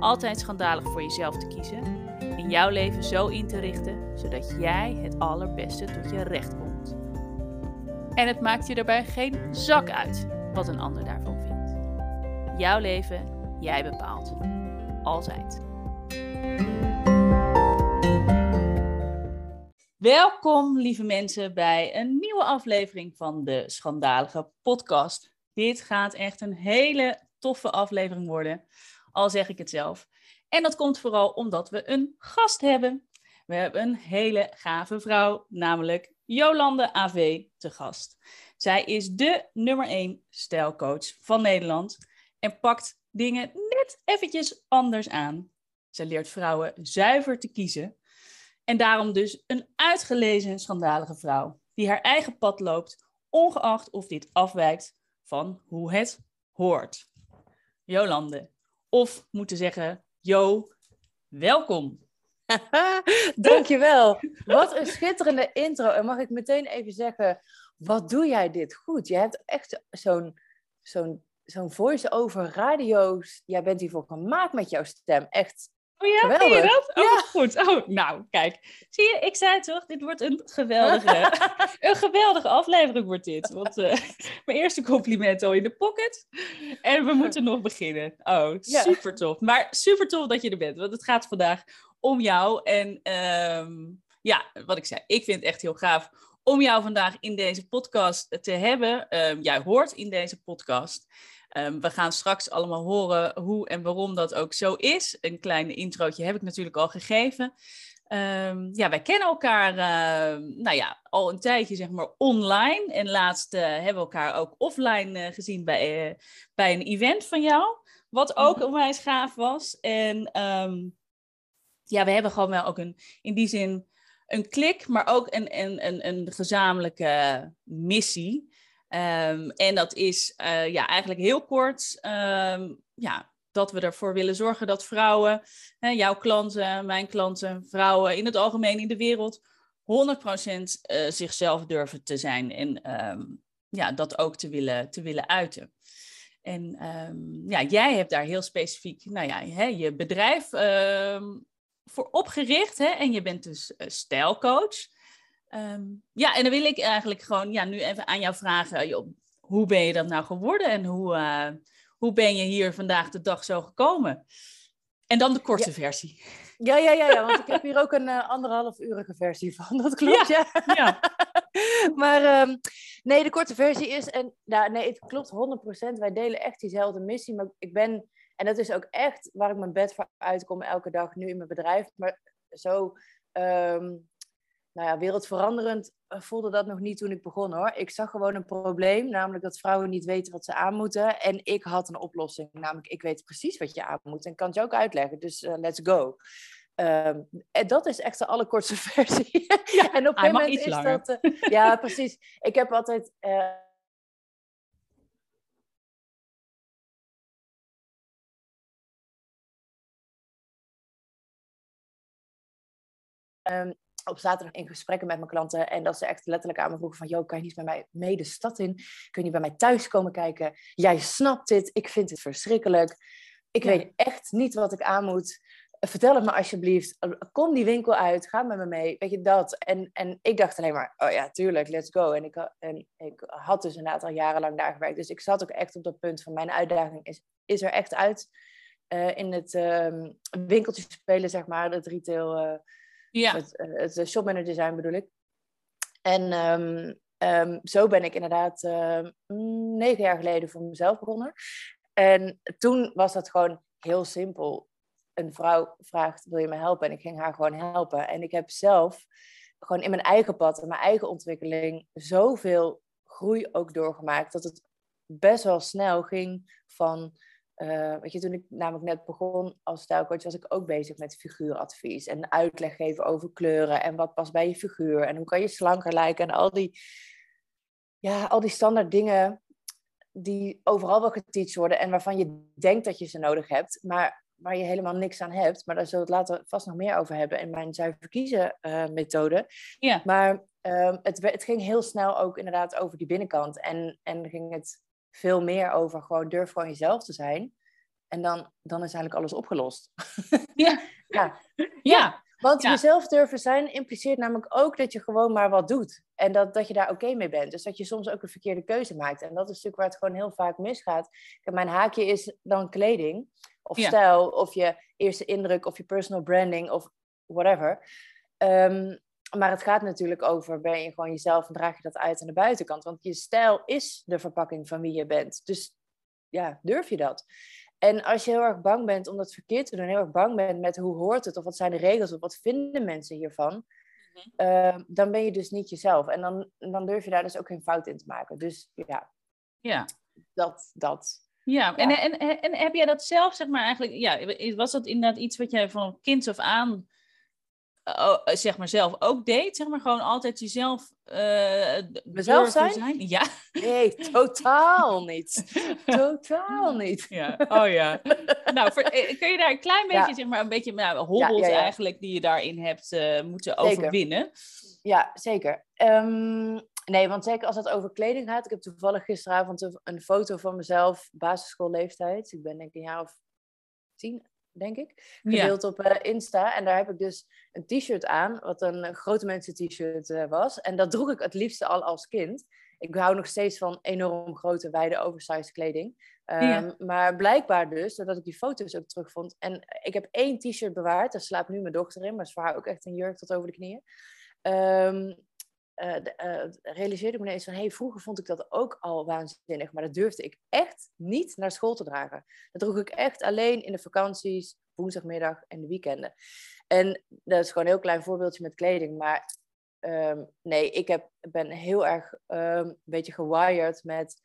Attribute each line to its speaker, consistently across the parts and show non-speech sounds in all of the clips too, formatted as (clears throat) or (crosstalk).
Speaker 1: altijd schandalig voor jezelf te kiezen en jouw leven zo in te richten zodat jij het allerbeste tot je recht komt. En het maakt je daarbij geen zak uit wat een ander daarvan vindt. Jouw leven, jij bepaalt. Altijd. Welkom, lieve mensen, bij een nieuwe aflevering van de Schandalige Podcast. Dit gaat echt een hele toffe aflevering worden, al zeg ik het zelf. En dat komt vooral omdat we een gast hebben. We hebben een hele gave vrouw, namelijk Jolande AV te gast. Zij is de nummer 1 stijlcoach van Nederland en pakt dingen net eventjes anders aan. Ze leert vrouwen zuiver te kiezen en daarom dus een uitgelezen schandalige vrouw die haar eigen pad loopt, ongeacht of dit afwijkt van hoe het hoort. Jolande, of moeten zeggen, Jo, welkom. (laughs)
Speaker 2: Dankjewel. Wat een schitterende intro. En mag ik meteen even zeggen, wat doe jij dit goed? Je hebt echt zo'n zo'n zo'n voice-over radio's. Jij bent hiervoor gemaakt met jouw stem. Echt
Speaker 1: Oh ja,
Speaker 2: Geweldig.
Speaker 1: zie je dat? Oh,
Speaker 2: Ja.
Speaker 1: goed. Oh, nou, kijk. Zie je, ik zei het toch, dit wordt een geweldige, (laughs) een geweldige aflevering wordt dit. Want eh, (laughs) mijn eerste compliment al in de pocket. En we moeten nog beginnen. Oh,
Speaker 2: Ja.
Speaker 1: super tof. Maar super tof dat je er bent, want het gaat vandaag om jou. En ehm, ja, wat ik zei, ik vind het echt heel gaaf om jou vandaag in deze podcast te hebben. Ehm, jij hoort in deze podcast. Ehm, we gaan straks allemaal horen hoe en waarom dat ook zo is. Een klein introotje heb ik natuurlijk al gegeven. Ehm, ja, wij kennen elkaar ehm, nou ja, al een tijdje zeg maar online. En laatst eh, hebben we elkaar ook offline eh, gezien bij, eh, bij een event van jou. Wat ook
Speaker 2: Mhm.
Speaker 1: onwijs gaaf was. En ja, we hebben gewoon wel ook een, in die zin een klik, maar ook een, een, een, een gezamenlijke missie. Ehm, en dat is eh, ja, eigenlijk heel kort ehm, ja, dat we ervoor willen zorgen dat vrouwen, hè, jouw klanten, mijn klanten, vrouwen in het algemeen in de wereld 100% eh, zichzelf durven te zijn en ehm, ja, dat ook te willen, te willen uiten. En ja, jij hebt daar heel specifiek nou ja, hè, je bedrijf voor opgericht hè, en je bent dus eh, stijlcoach. Ehm, ja, en dan wil ik eigenlijk gewoon ja, nu even aan jou vragen, joh, hoe ben je dat nou geworden en hoe, eh, hoe ben je hier vandaag de dag zo gekomen? En dan de korte versie.
Speaker 2: Ja, ja, ja, ja, want ik heb hier ook een eh, anderhalf urige versie van. (laughs) Dat klopt, ja.
Speaker 1: Ja. (laughs)
Speaker 2: maar ehm, nee, de korte versie is, en nou, nee, het klopt 100%. Wij delen echt diezelfde missie. Maar ik ben, en dat is ook echt waar ik mijn bed voor uitkom elke dag nu in mijn bedrijf. Maar zo, ehm, nou ja, wereldveranderend eh, voelde dat nog niet toen ik begon hoor. Ik zag gewoon een probleem, namelijk dat vrouwen niet weten wat ze aan moeten. En ik had een oplossing, namelijk ik weet precies wat je aan moet en kan het je ook uitleggen. Dus eh, let's go. Ehm, en dat is echt de allerkortste (laughs) versie.
Speaker 1: Ja,
Speaker 2: en op een moment is
Speaker 1: langer.
Speaker 2: dat. eh, ja, (laughs) precies. Ik heb altijd. eh, ehm, op zaterdag in gesprekken met mijn klanten. En dat ze echt letterlijk aan me vroegen van... joh, kan je niet met mij mee de stad in? Kun je bij mij thuis komen kijken? Jij snapt dit. Ik vind het verschrikkelijk. Ik
Speaker 1: Ja.
Speaker 2: weet echt niet wat ik aan moet. Vertel het me alsjeblieft. Kom die winkel uit. Ga met me mee. Weet je dat? En, en ik dacht alleen maar... oh ja, tuurlijk, let's go. En ik, en ik had dus inderdaad al jarenlang daar gewerkt. Dus ik zat ook echt op dat punt van... mijn uitdaging is, is er echt uit. eh, in het ehm, winkeltje spelen, zeg maar, het retail, eh,
Speaker 1: Ja.
Speaker 2: het, eh, het eh, shopmanager zijn bedoel ik. En ehm, ehm, zo ben ik inderdaad ehm, mm, negen jaar geleden voor mezelf begonnen. En toen was dat gewoon heel simpel. Een vrouw vraagt, wil je me helpen? En ik ging haar gewoon helpen. En ik heb zelf gewoon in mijn eigen pad, in mijn eigen ontwikkeling, zoveel groei ook doorgemaakt. Dat het best wel snel ging van... eh, weet je, toen ik namelijk net begon als stijlcoach, was ik ook bezig met figuuradvies. En uitleg geven over kleuren en wat past bij je figuur. En hoe kan je slanker lijken. En al die, ja, al die standaard dingen die overal wel geteacht worden. En waarvan je denkt dat je ze nodig hebt. Maar waar je helemaal niks aan hebt. Maar daar zullen we het later vast nog meer over hebben in mijn zuiver kiezen eh, methode.
Speaker 1: Ja.
Speaker 2: Maar ehm, het, het ging heel snel ook inderdaad over die binnenkant. En, en ging het veel meer over gewoon durf gewoon jezelf te zijn. En dan, dan is eigenlijk alles opgelost. (laughs)
Speaker 1: Ja.
Speaker 2: ja.
Speaker 1: Ja.
Speaker 2: Want
Speaker 1: Ja.
Speaker 2: jezelf durven zijn impliceert namelijk ook dat je gewoon maar wat doet. En dat, dat je daar oké mee bent. Dus dat je soms ook een verkeerde keuze maakt. En dat is natuurlijk waar het gewoon heel vaak misgaat. Kijk, mijn haakje is dan kleding. Of stijl. Of je eerste indruk. Of je personal branding. Of whatever. Ehm, maar het gaat natuurlijk over, ben je gewoon jezelf en draag je dat uit aan de buitenkant? Want je stijl is de verpakking van wie je bent. Dus ja, durf je dat? En als je heel erg bang bent om dat verkeerd te doen, heel erg bang bent met hoe hoort het, of wat zijn de regels, of wat vinden mensen hiervan, eh, dan ben je dus niet jezelf. En dan, dan durf je daar dus ook geen fout in te maken. Dus ja,
Speaker 1: Ja.
Speaker 2: dat, dat.
Speaker 1: Ja, En, en, en, en heb jij dat zelf, zeg maar, eigenlijk, ja, was dat inderdaad iets wat jij van kind af aan, eh, oh, zeg maar, zelf ook deed? Zeg maar, gewoon altijd jezelf eh
Speaker 2: Mezelf zijn?
Speaker 1: Ja.
Speaker 2: Nee, totaal niet. (laughs) Totaal niet.
Speaker 1: ja. Oh ja. nou, voor, eh, kun je daar een klein beetje,
Speaker 2: Ja.
Speaker 1: zeg maar, een beetje nou, hobbels
Speaker 2: Ja, ja, ja.
Speaker 1: eigenlijk die je daarin hebt eh, moeten
Speaker 2: Zeker.
Speaker 1: overwinnen?
Speaker 2: Ja, zeker. Ehm, nee, want zeker als het over kleding gaat. Ik heb toevallig gisteravond een, een foto van mezelf, basisschoolleeftijd. Ik ben denk ik een jaar of tien, denk ik.
Speaker 1: Ja.
Speaker 2: Gedeeld op eh, Insta. En daar heb ik dus een t-shirt aan, wat een eh, grote mensen t-shirt eh, was. En dat droeg ik het liefste al als kind. Ik hou nog steeds van enorm grote, wijde, oversized kleding.
Speaker 1: Ja.
Speaker 2: Ehm, Maar blijkbaar dus, doordat ik die foto's ook terugvond. En ik heb één t-shirt bewaard, daar slaapt nu mijn dochter in. Maar is voor haar ook echt een jurk tot over de knieën. Ehm, eh, eh, realiseerde ik me ineens van, hey, vroeger vond ik dat ook al waanzinnig, maar dat durfde ik echt niet naar school te dragen. Dat droeg ik echt alleen in de vakanties, woensdagmiddag en de weekenden. En dat is gewoon een heel klein voorbeeldje met kleding, maar ehm, nee, ik heb, ben heel erg ehm, een beetje gewired met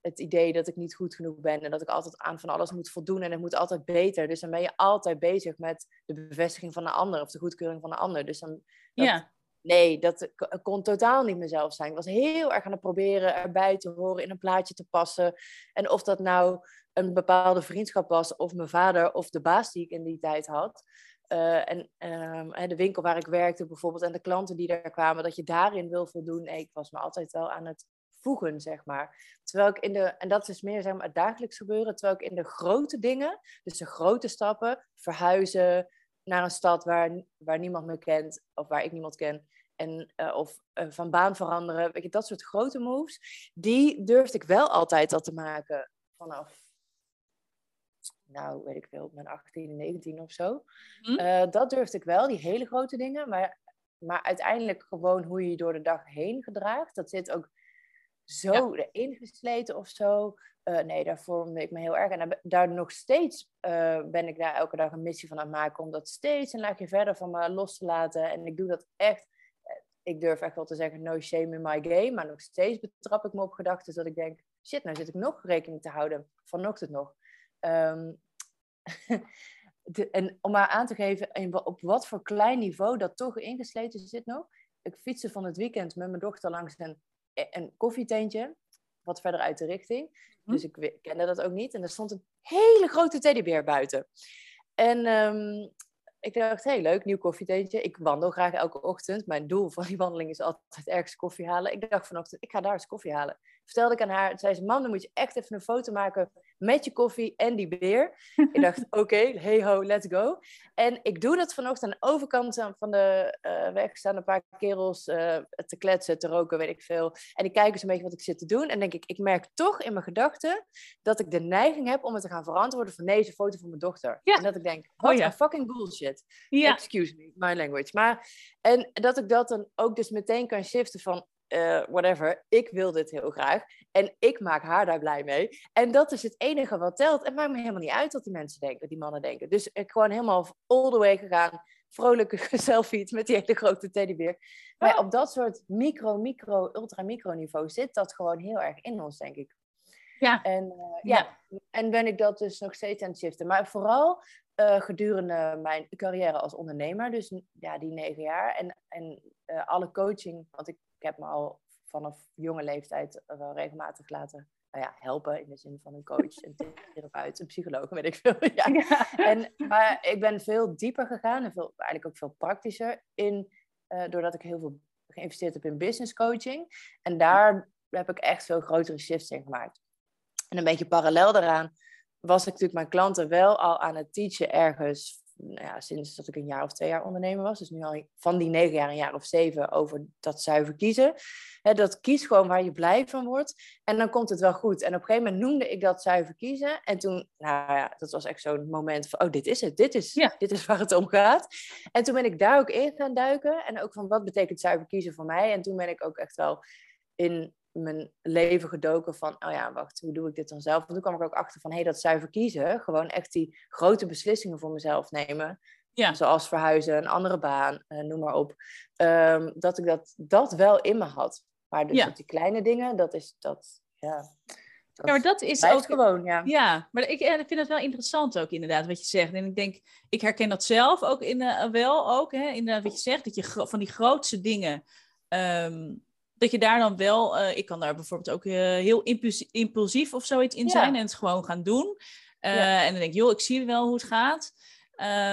Speaker 2: het idee dat ik niet goed genoeg ben en dat ik altijd aan van alles moet voldoen en het moet altijd beter. Dus dan ben je altijd bezig met de bevestiging van de ander of de goedkeuring van de ander. Dus dan,
Speaker 1: Ja.
Speaker 2: Nee, dat kon totaal niet mezelf zijn. Ik was heel erg aan het proberen erbij te horen, in een plaatje te passen. En of dat nou een bepaalde vriendschap was, of mijn vader, of de baas die ik in die tijd had. Eh, en ehm, de winkel waar ik werkte bijvoorbeeld, en de klanten die daar kwamen, dat je daarin wil voldoen. Nee, ik was me altijd wel aan het voegen, zeg maar. Terwijl ik in de, en dat is meer zeg maar, het dagelijks gebeuren, terwijl ik in de grote dingen, dus de grote stappen, verhuizen naar een stad waar, waar niemand me kent, of waar ik niemand ken, en, eh, of eh, van baan veranderen, weet je, dat soort grote moves, die durfde ik wel altijd al te maken vanaf, nou weet ik veel, mijn 18, 19 of zo.
Speaker 1: Mhm.
Speaker 2: Eh, dat durfde ik wel, die hele grote dingen, maar, maar uiteindelijk gewoon hoe je je door de dag heen gedraagt, dat zit ook zo erin gesleten of zo. Nee, daar vormde ik me heel erg. En daar, daar nog steeds ben ik daar elke dag een missie van aan het maken. Om dat steeds een laagje verder van me los te laten. En ik doe dat echt. Ik durf echt wel te zeggen, no shame in my game. Maar nog steeds betrap ik me op gedachten dat ik denk... Shit, nou zit ik nog rekening te houden. Vanochtend nog. Ehm, (laughs) de- en om maar aan te geven in op wat voor klein niveau dat toch ingesleten zit nog. Ik fietste van het weekend met mijn dochter langs een, een koffietentje. Wat verder uit de richting.
Speaker 1: Mhm.
Speaker 2: Dus ik kende dat ook niet. En er stond een hele grote teddybeer buiten. En ehm, ik dacht, hey, leuk, nieuw koffietentje. Ik wandel graag elke ochtend. Mijn doel van die wandeling is altijd ergens koffie halen. Ik dacht vanochtend, ik ga daar eens koffie halen. Vertelde ik aan haar, zei ze, mam, dan moet je echt even een foto maken met je koffie en die beer. ik dacht, (laughs) oké, hey ho, let's go. En ik doe dat vanochtend aan de overkant van de uh, weg. staan een paar kerels uh, te kletsen, te roken, weet ik veel. En die kijken zo'n beetje wat ik zit te doen. En denk ik, ik merk toch in mijn gedachten dat ik de neiging heb om het te gaan verantwoorden van deze foto van mijn dochter. Ja. En dat ik denk, what oh, ja. fucking bullshit. Ja. Excuse me, my language. Maar, en dat ik dat dan ook dus meteen kan shiften van, uh, whatever, ik wil dit heel graag. En ik maak haar daar blij mee. En dat is het enige wat telt. Het maakt me helemaal niet uit wat die mensen denken, die mannen denken. Dus ik gewoon helemaal all the way gegaan. Vrolijke (laughs) selfies met die hele grote teddybeer. Maar op dat soort micro, micro, ultra micro niveau zit dat gewoon heel erg in ons, denk ik. Ja. En, uh, ja. en ben ik dat dus nog steeds aan het shiften. Maar vooral uh, gedurende mijn carrière als ondernemer, dus ja, die negen jaar. En, en uh, alle coaching, want ik ik heb me al vanaf jonge leeftijd wel regelmatig laten nou ja, helpen in de zin van een coach, een therapeut, een psycholoog, weet ik veel. (laughs) Ja. En, maar ik ben veel dieper gegaan en veel, eigenlijk ook veel praktischer in, uh, doordat ik heel veel geïnvesteerd heb in business coaching. En daar heb ik echt veel grotere shifts in gemaakt. En een beetje parallel daaraan was ik natuurlijk mijn klanten wel al aan het teachen ergens nou ja, sinds dat ik een jaar of twee jaar ondernemer was. Dus nu al van die negen jaar een jaar of zeven over dat zuiver kiezen. dat kies gewoon waar je blij van wordt. En dan komt het wel goed. En op een gegeven moment noemde ik dat zuiver kiezen. En toen, nou ja, dat was echt zo'n moment van, oh, dit is het. Dit is, dit is waar het om gaat. En toen ben ik daar ook in gaan duiken. En ook van, wat betekent zuiver kiezen voor mij? En toen ben ik ook echt wel in mijn leven gedoken van, oh ja, wacht, hoe doe ik dit dan zelf? En toen kwam ik ook achter van, hé, hey, dat zuiver kiezen, gewoon echt die grote beslissingen voor mezelf nemen. Ja. Zoals verhuizen, een andere baan, uh, noem maar op. Um, dat ik dat, dat wel in me had. Maar dus ja. die kleine dingen, dat is dat, ja.
Speaker 1: Dat ja, maar dat is ook gewoon, ja. Ja, maar ik, ik vind het wel interessant ook inderdaad wat je zegt. En ik denk, ik herken dat zelf ook in, uh, wel ook, hè, inderdaad wat je zegt, dat je van die grootste dingen um, dat je daar dan wel, uh, ik kan daar bijvoorbeeld ook uh, heel impulsief of zoiets in zijn en het gewoon gaan doen. Uh, En dan denk ik, joh, ik zie wel hoe het gaat.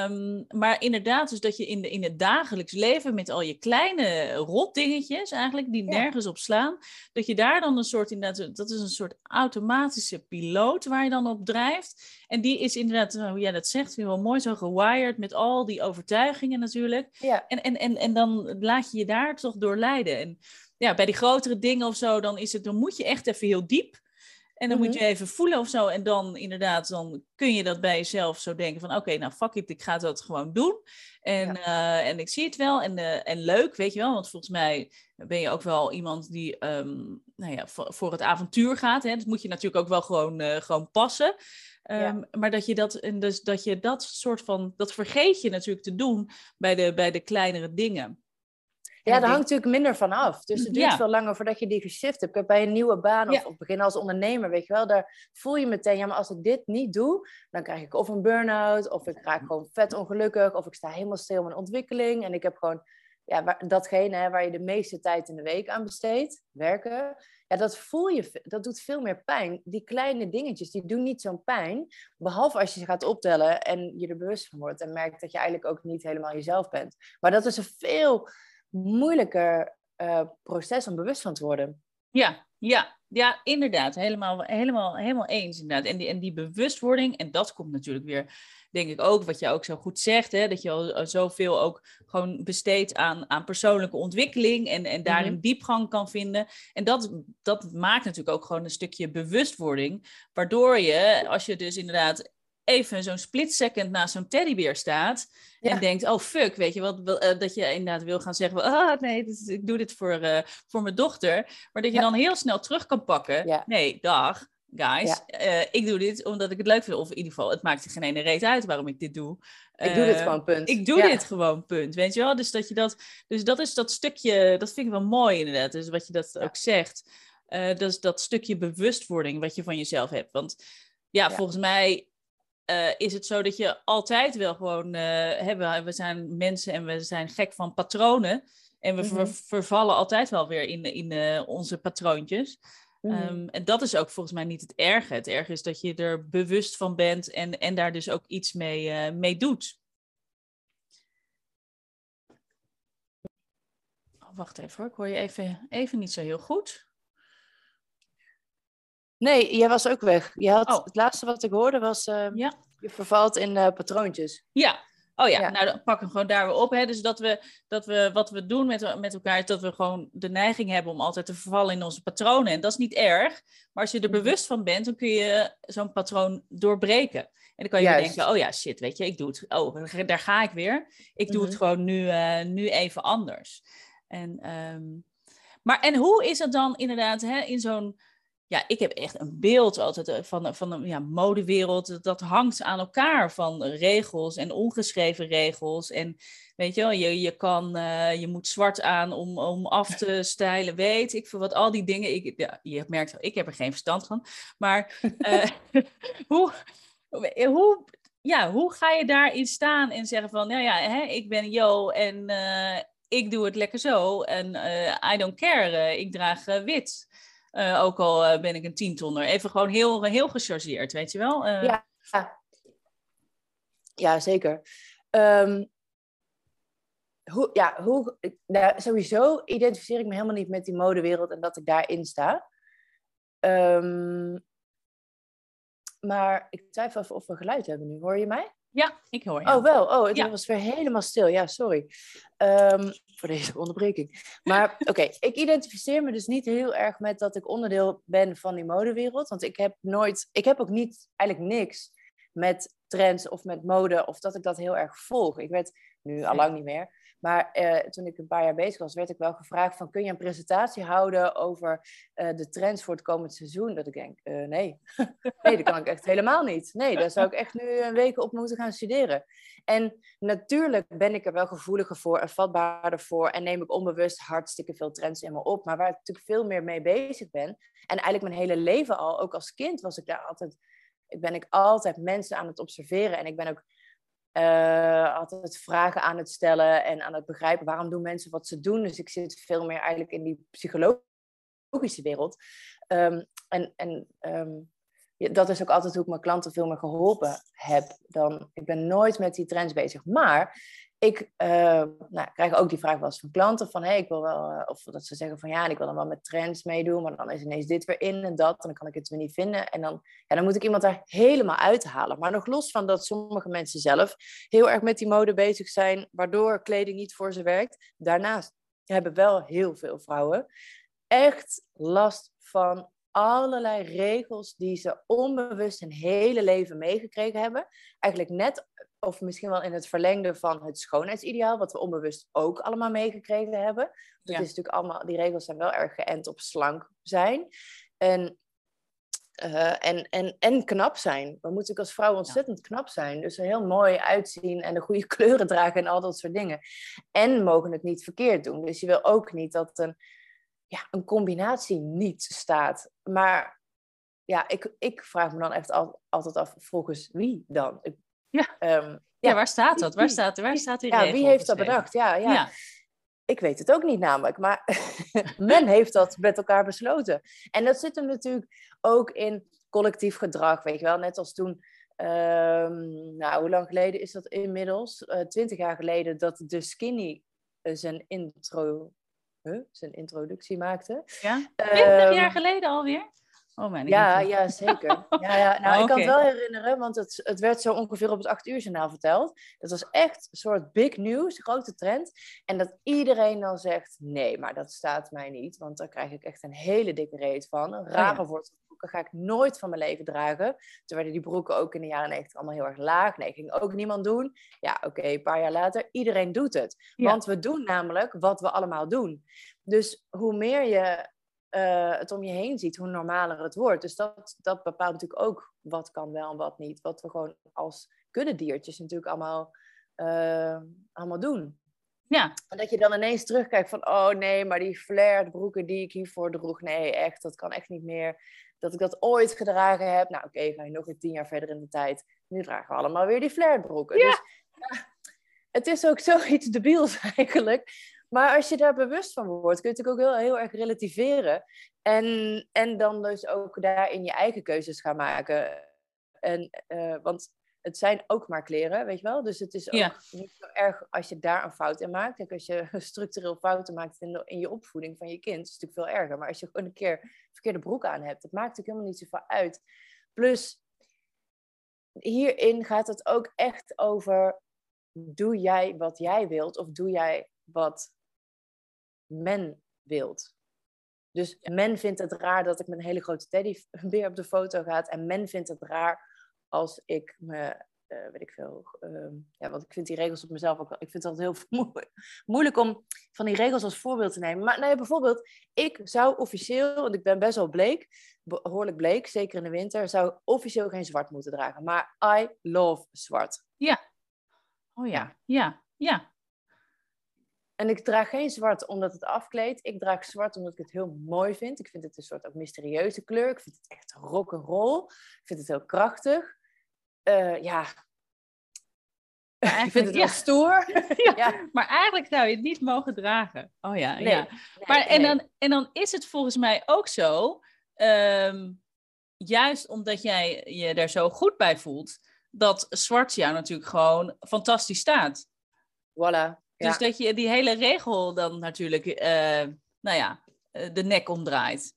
Speaker 1: Um, maar inderdaad, dus dat je in, de, in het dagelijks leven met al je kleine rotdingetjes eigenlijk, die nergens op slaan, dat je daar dan een soort, inderdaad, dat is een soort automatische piloot waar je dan op drijft. En die is inderdaad, hoe jij dat zegt, wel mooi zo gewired met al die overtuigingen natuurlijk. Ja. En, en, en, en dan laat je je daar toch door leiden. En ja, bij die grotere dingen of zo, dan, is het, dan moet je echt even heel diep. En dan moet mhm. je even voelen of zo. En dan inderdaad, dan kun je dat bij jezelf zo denken van... oké, nou fuck it, ik ga dat gewoon doen. En, eh, en ik zie het wel. En, uh, en leuk, weet je wel. Want volgens mij ben je ook wel iemand die um, nou ja, voor, voor, het avontuur gaat. Hè. Dat moet je natuurlijk ook wel gewoon, uh, gewoon passen. Um, Maar dat je dat, en dus dat je dat soort van... dat vergeet je natuurlijk te doen bij de, bij de kleinere dingen.
Speaker 2: Ja, daar hangt natuurlijk minder van af. Dus het duurt veel langer voordat je die geshift hebt. Bij een nieuwe baan of, ja. beginnen als ondernemer, weet je wel, daar voel je meteen, ja, maar als ik dit niet doe, dan krijg ik of een burn-out, of ik raak gewoon vet ongelukkig, of ik sta helemaal stil in mijn ontwikkeling en ik heb gewoon ja, waar, datgene hè, waar je de meeste tijd in de week aan besteedt, werken, ja, dat voel je, dat doet veel meer pijn. Die kleine dingetjes, die doen niet zo'n pijn, behalve als je ze gaat optellen en je er bewust van wordt en merkt dat je eigenlijk ook niet helemaal jezelf bent. Maar dat is een veel moeilijker uh, proces om bewust van te worden.
Speaker 1: Ja, ja, ja, inderdaad. Helemaal, helemaal, helemaal eens. Inderdaad. En, die, en die bewustwording, en dat komt natuurlijk weer, denk ik ook, wat je ook zo goed zegt, hè, dat je al eh, zoveel ook gewoon besteedt aan, aan persoonlijke ontwikkeling en, en daarin mhm. diepgang kan vinden. En dat, dat maakt natuurlijk ook gewoon een stukje bewustwording, waardoor je, als je dus inderdaad even zo'n split second naast zo'n teddybeer staat. En denkt, oh fuck, weet je wat, uh, dat je inderdaad wil gaan zeggen, ah nee, ik doe dit voor, uh, voor mijn dochter. Maar dat je dan heel snel terug kan pakken. Nee, dag, guys, uh, ik doe dit omdat ik het leuk vind. Of in ieder geval, het maakt er geen ene reet uit waarom ik dit doe.
Speaker 2: Ik doe dit gewoon, punt.
Speaker 1: Ik doe dit gewoon, punt. Weet je wel? Dus dat, je dat, dus dat is dat stukje, dat vind ik wel mooi inderdaad. Dus wat je dat ook zegt. dat is dat stukje bewustwording wat je van jezelf hebt. Want ja, volgens mij uh, is het zo dat je altijd wel gewoon uh, hebben. We zijn mensen en we zijn gek van patronen. En we mm vervallen altijd wel weer in, in uh, onze patroontjes. Mm um, en dat is ook volgens mij niet het erge. Het erge is dat je er bewust van bent en, en daar dus ook iets mee, mee doet. Oh, wacht even hoor, ik hoor je even, even niet zo heel goed.
Speaker 2: Nee, jij was ook weg. Je had,
Speaker 1: Oh.
Speaker 2: Het laatste wat ik hoorde was, eh,
Speaker 1: Ja.
Speaker 2: je vervalt in eh, patroontjes.
Speaker 1: Ja. Oh ja,
Speaker 2: Ja.
Speaker 1: nou dan pak hem gewoon daar weer op. Hè. Dus dat we, dat we wat we doen met, met elkaar, is dat we gewoon de neiging hebben om altijd te vervallen in onze patronen. En dat is niet erg. Maar als je er
Speaker 2: Mhm.
Speaker 1: bewust van bent, dan kun je zo'n patroon doorbreken. En dan kan je weer denken, oh ja, shit, weet je, ik doe het. Oh, daar ga ik weer. Ik doe het
Speaker 2: Mhm.
Speaker 1: gewoon nu, eh, nu even anders. En, ehm, maar en hoe is het dan inderdaad hè, in zo'n ja, ik heb echt een beeld altijd eh, van, van een ja, modewereld. Dat- hangt aan elkaar van regels en ongeschreven regels. En weet je wel, je, je, kan, eh, je moet zwart aan om, om af te (laughs) stijlen. Weet ik veel wat, al die dingen. Ik, ja, je merkt, ik heb er geen verstand van. Maar eh, (laughs) hoe, hoe, ja, hoe ga je daarin staan en zeggen van... Nou ja, hè, ik ben Jo en eh, ik doe het lekker zo. En eh, I don't care, eh, ik draag eh, wit. Eh, ook al eh, ben ik een tientonner. Even gewoon heel, heel gechargeerd, weet je wel? Eh,
Speaker 2: Ja. Ja, zeker. Ehm, hoe, ja, hoe, nou, sowieso identificeer ik me helemaal niet met die modewereld en dat ik daarin sta. Ehm, maar ik twijfel even of we geluid hebben nu. Hoor je mij?
Speaker 1: Ja, ik hoor je.
Speaker 2: Oh, wel. Oh, het
Speaker 1: Ja.
Speaker 2: was weer helemaal stil. Ja, sorry. Ehm, voor deze onderbreking. Maar (laughs) oké, ik identificeer me dus niet heel erg met dat ik onderdeel ben van die modewereld. Want ik heb nooit, ik heb ook niet, eigenlijk niks met trends of met mode of dat ik dat heel erg volg. Ik werd nu al lang niet meer. Maar eh, toen ik een paar jaar bezig was, werd ik wel gevraagd van kun je een presentatie houden over eh, de trends voor het komend seizoen? Dat ik denk, eh, nee. (laughs) nee, dat kan ik echt helemaal niet. Nee, daar zou ik echt nu een week op moeten gaan studeren. En natuurlijk ben ik er wel gevoeliger voor en vatbaarder voor en neem ik onbewust hartstikke veel trends in me op. Maar waar ik natuurlijk veel meer mee bezig ben en eigenlijk mijn hele leven al, ook als kind was ik daar altijd, ben ik altijd mensen aan het observeren en ik ben ook eh, altijd vragen aan het stellen en aan het begrijpen waarom doen mensen wat ze doen. Dus ik zit veel meer eigenlijk in die psychologische wereld. Ehm, en en ehm, dat is ook altijd hoe ik mijn klanten veel meer geholpen heb. Dan, ik ben nooit met die trends bezig. Maar ik eh, nou, krijg ook die vraag wel eens van klanten van hey, ik wil wel, eh, of dat ze zeggen van ja, ik wil dan wel met trends meedoen, maar dan is ineens dit weer in en dat, en dan kan ik het weer niet vinden. En dan, ja, dan moet ik iemand daar helemaal uithalen. Maar nog los van dat sommige mensen zelf heel erg met die mode bezig zijn, waardoor kleding niet voor ze werkt. Daarnaast hebben wel heel veel vrouwen echt last van allerlei regels die ze onbewust hun hele leven meegekregen hebben. Eigenlijk net, of misschien wel in het verlengde van het schoonheidsideaal, wat we onbewust ook allemaal meegekregen hebben. Dat
Speaker 1: Ja.
Speaker 2: is natuurlijk allemaal, die regels zijn wel erg geënt op slank zijn. En, eh, en, en, en knap zijn. We moeten natuurlijk als vrouw ontzettend knap zijn. Dus er heel mooi uitzien en de goede (laughs) kleuren dragen en al dat soort dingen. En mogen het niet verkeerd doen. Dus je wil ook niet dat een, ja, een combinatie niet staat. Maar ja, ik, ik vraag me dan echt al, altijd af, volgens wie dan? Ik,
Speaker 1: Ja.
Speaker 2: ehm,
Speaker 1: Ja, waar staat dat? Waar
Speaker 2: Wie-
Speaker 1: staat, waar staat die
Speaker 2: ja, wie heeft dat bedacht? Ja, ja.
Speaker 1: Ja.
Speaker 2: Ik weet het ook niet namelijk, maar (laughs) men heeft dat met elkaar besloten. En dat zit hem natuurlijk ook in collectief gedrag, weet je wel. Net als toen, ehm, nou, hoe lang geleden is dat inmiddels? Eh, Twintig jaar geleden dat de Skinny eh, zijn, intro, huh? zijn introductie maakte.
Speaker 1: Ja? 20
Speaker 2: Ehm,
Speaker 1: jaar geleden alweer? Oh mijn
Speaker 2: ja, ja, zeker. Ja, ja. (laughs) Nou,
Speaker 1: Oh,
Speaker 2: ik kan het wel herinneren, want het, het werd zo ongeveer op het 8 uur journaal verteld. Dat was echt een soort big news, grote trend. En dat iedereen dan zegt, nee, maar dat staat mij niet. Want daar krijg ik echt een hele dikke reet van. Een rare
Speaker 1: ja.
Speaker 2: wortelbroeken ga ik nooit van mijn leven dragen. Toen werden die broeken ook in de jaren 90 allemaal heel erg laag. Nee, ging ook niemand doen. Ja, oké, een paar jaar later, iedereen doet het.
Speaker 1: Ja.
Speaker 2: Want we doen namelijk wat we allemaal doen. Dus hoe meer je eh, het om je heen ziet, hoe normaler het wordt. Dus dat, dat bepaalt natuurlijk ook wat kan wel en wat niet. Wat we gewoon als kuddediertjes natuurlijk allemaal, eh, allemaal doen.
Speaker 1: Ja,
Speaker 2: En dat je dan ineens terugkijkt van, oh nee, maar die flared broeken die ik hiervoor droeg, nee, echt, dat kan echt niet meer. Dat ik dat ooit gedragen heb. Nou oké, ga je nog weer tien jaar verder in de tijd. Nu dragen we allemaal weer die flared broeken.
Speaker 1: Ja.
Speaker 2: Dus ja, het is ook (laughs) zoiets debiels eigenlijk. Maar als je daar bewust van wordt, kun je het natuurlijk ook heel, heel erg relativeren. En, en dan dus ook daarin je eigen keuzes gaan maken. En, eh, want het zijn ook maar kleren, weet je wel. Dus het is ook
Speaker 1: Ja.
Speaker 2: niet zo erg als je daar een fout in maakt. Kijk, als je (laughs) structureel fouten maakt in, de- in je opvoeding van je kind, is het natuurlijk veel erger. Maar als je gewoon een keer verkeerde broek aan hebt, dat maakt natuurlijk helemaal niet zoveel uit. Plus, hierin gaat het ook echt over, doe jij wat jij wilt of doe jij wat men wilt? Dus men vindt het raar dat ik met een hele grote teddybeer (laughs) op de foto ga. En men vindt het raar als ik me, eh, weet ik veel, ehm, ja, want ik vind die regels op mezelf ook wel, ik vind het altijd heel (laughs) moeilijk, moeilijk om van die regels als voorbeeld te nemen. Maar nee, bijvoorbeeld, ik zou officieel, want ik ben best wel bleek, behoorlijk bleek, zeker in de winter, zou officieel geen zwart moeten dragen. Maar I love zwart.
Speaker 1: Oh ja, ja, ja.
Speaker 2: En ik draag geen zwart omdat het afkleedt. Ik draag zwart omdat ik het heel mooi vind. Ik vind het een soort ook mysterieuze kleur. Ik vind het echt rock and roll. Ik vind het heel krachtig. Eh, ja. (laughs) ik vind het
Speaker 1: ja.
Speaker 2: wel stoer. (laughs)
Speaker 1: Ja. (laughs)
Speaker 2: ja.
Speaker 1: Maar eigenlijk zou je het niet mogen dragen. Oh ja,
Speaker 2: Nee,
Speaker 1: ja.
Speaker 2: nee,
Speaker 1: Maar, en,
Speaker 2: nee.
Speaker 1: dan, en dan is het volgens mij ook zo, ehm, juist omdat jij je daar zo goed bij voelt, dat zwart jou natuurlijk gewoon fantastisch staat.
Speaker 2: Voilà.
Speaker 1: Dus dat je die hele regel dan natuurlijk, eh, nou ja, eh, de nek omdraait.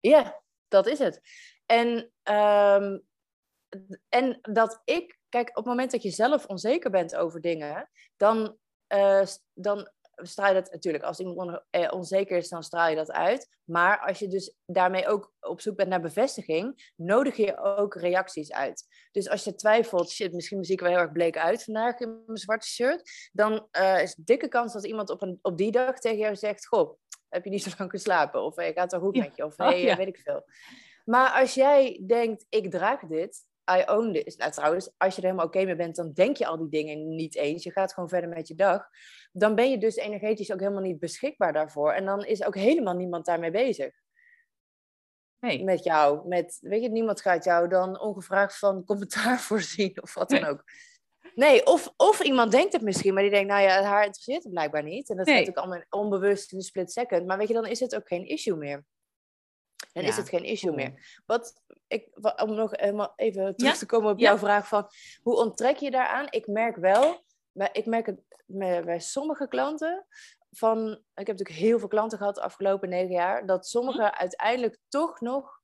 Speaker 2: Ja, dat is het. En, ehm, en dat ik, kijk, op het moment dat je zelf onzeker bent over dingen, dan, eh, dan straal je dat natuurlijk. Als iemand eh, onzeker is, dan straal je dat uit. Maar als je dus daarmee ook op zoek bent naar bevestiging, nodig je ook reacties uit. Dus als je twijfelt, shit, misschien zie ik wel heel erg bleek uit vandaag in mijn zwarte shirt, dan eh, is dikke kans dat iemand op, een, op die dag tegen jou zegt, goh, heb je niet zo lang geslapen? Of hey, gaat het wel goed met je? Of
Speaker 1: Oh,
Speaker 2: hey,
Speaker 1: ja.
Speaker 2: weet ik veel. Maar als jij denkt, ik draag dit, I own this. Nou trouwens, als je er helemaal oké mee bent, dan denk je al die dingen niet eens. Je gaat gewoon verder met je dag. Dan ben je dus energetisch ook helemaal niet beschikbaar daarvoor. En dan is ook helemaal niemand daarmee bezig.
Speaker 1: Nee.
Speaker 2: Met jou. Met, weet je, niemand gaat jou dan ongevraagd van commentaar (laughs) voorzien of wat dan
Speaker 1: Nee.
Speaker 2: ook. Nee, of, of iemand denkt het misschien, maar die denkt, nou ja, haar interesseert het blijkbaar niet. En dat
Speaker 1: Nee.
Speaker 2: gaat natuurlijk allemaal onbewust in een split second. Maar weet je, dan is het ook geen issue meer. Dan is het geen issue meer. Wat, ik, om nog helemaal even terug te komen op jouw vraag van, hoe onttrek je daaraan? Ik merk wel, maar ik merk het bij, sommige klanten, van, ik heb natuurlijk heel veel klanten gehad de afgelopen negen jaar, dat sommigen uiteindelijk toch nog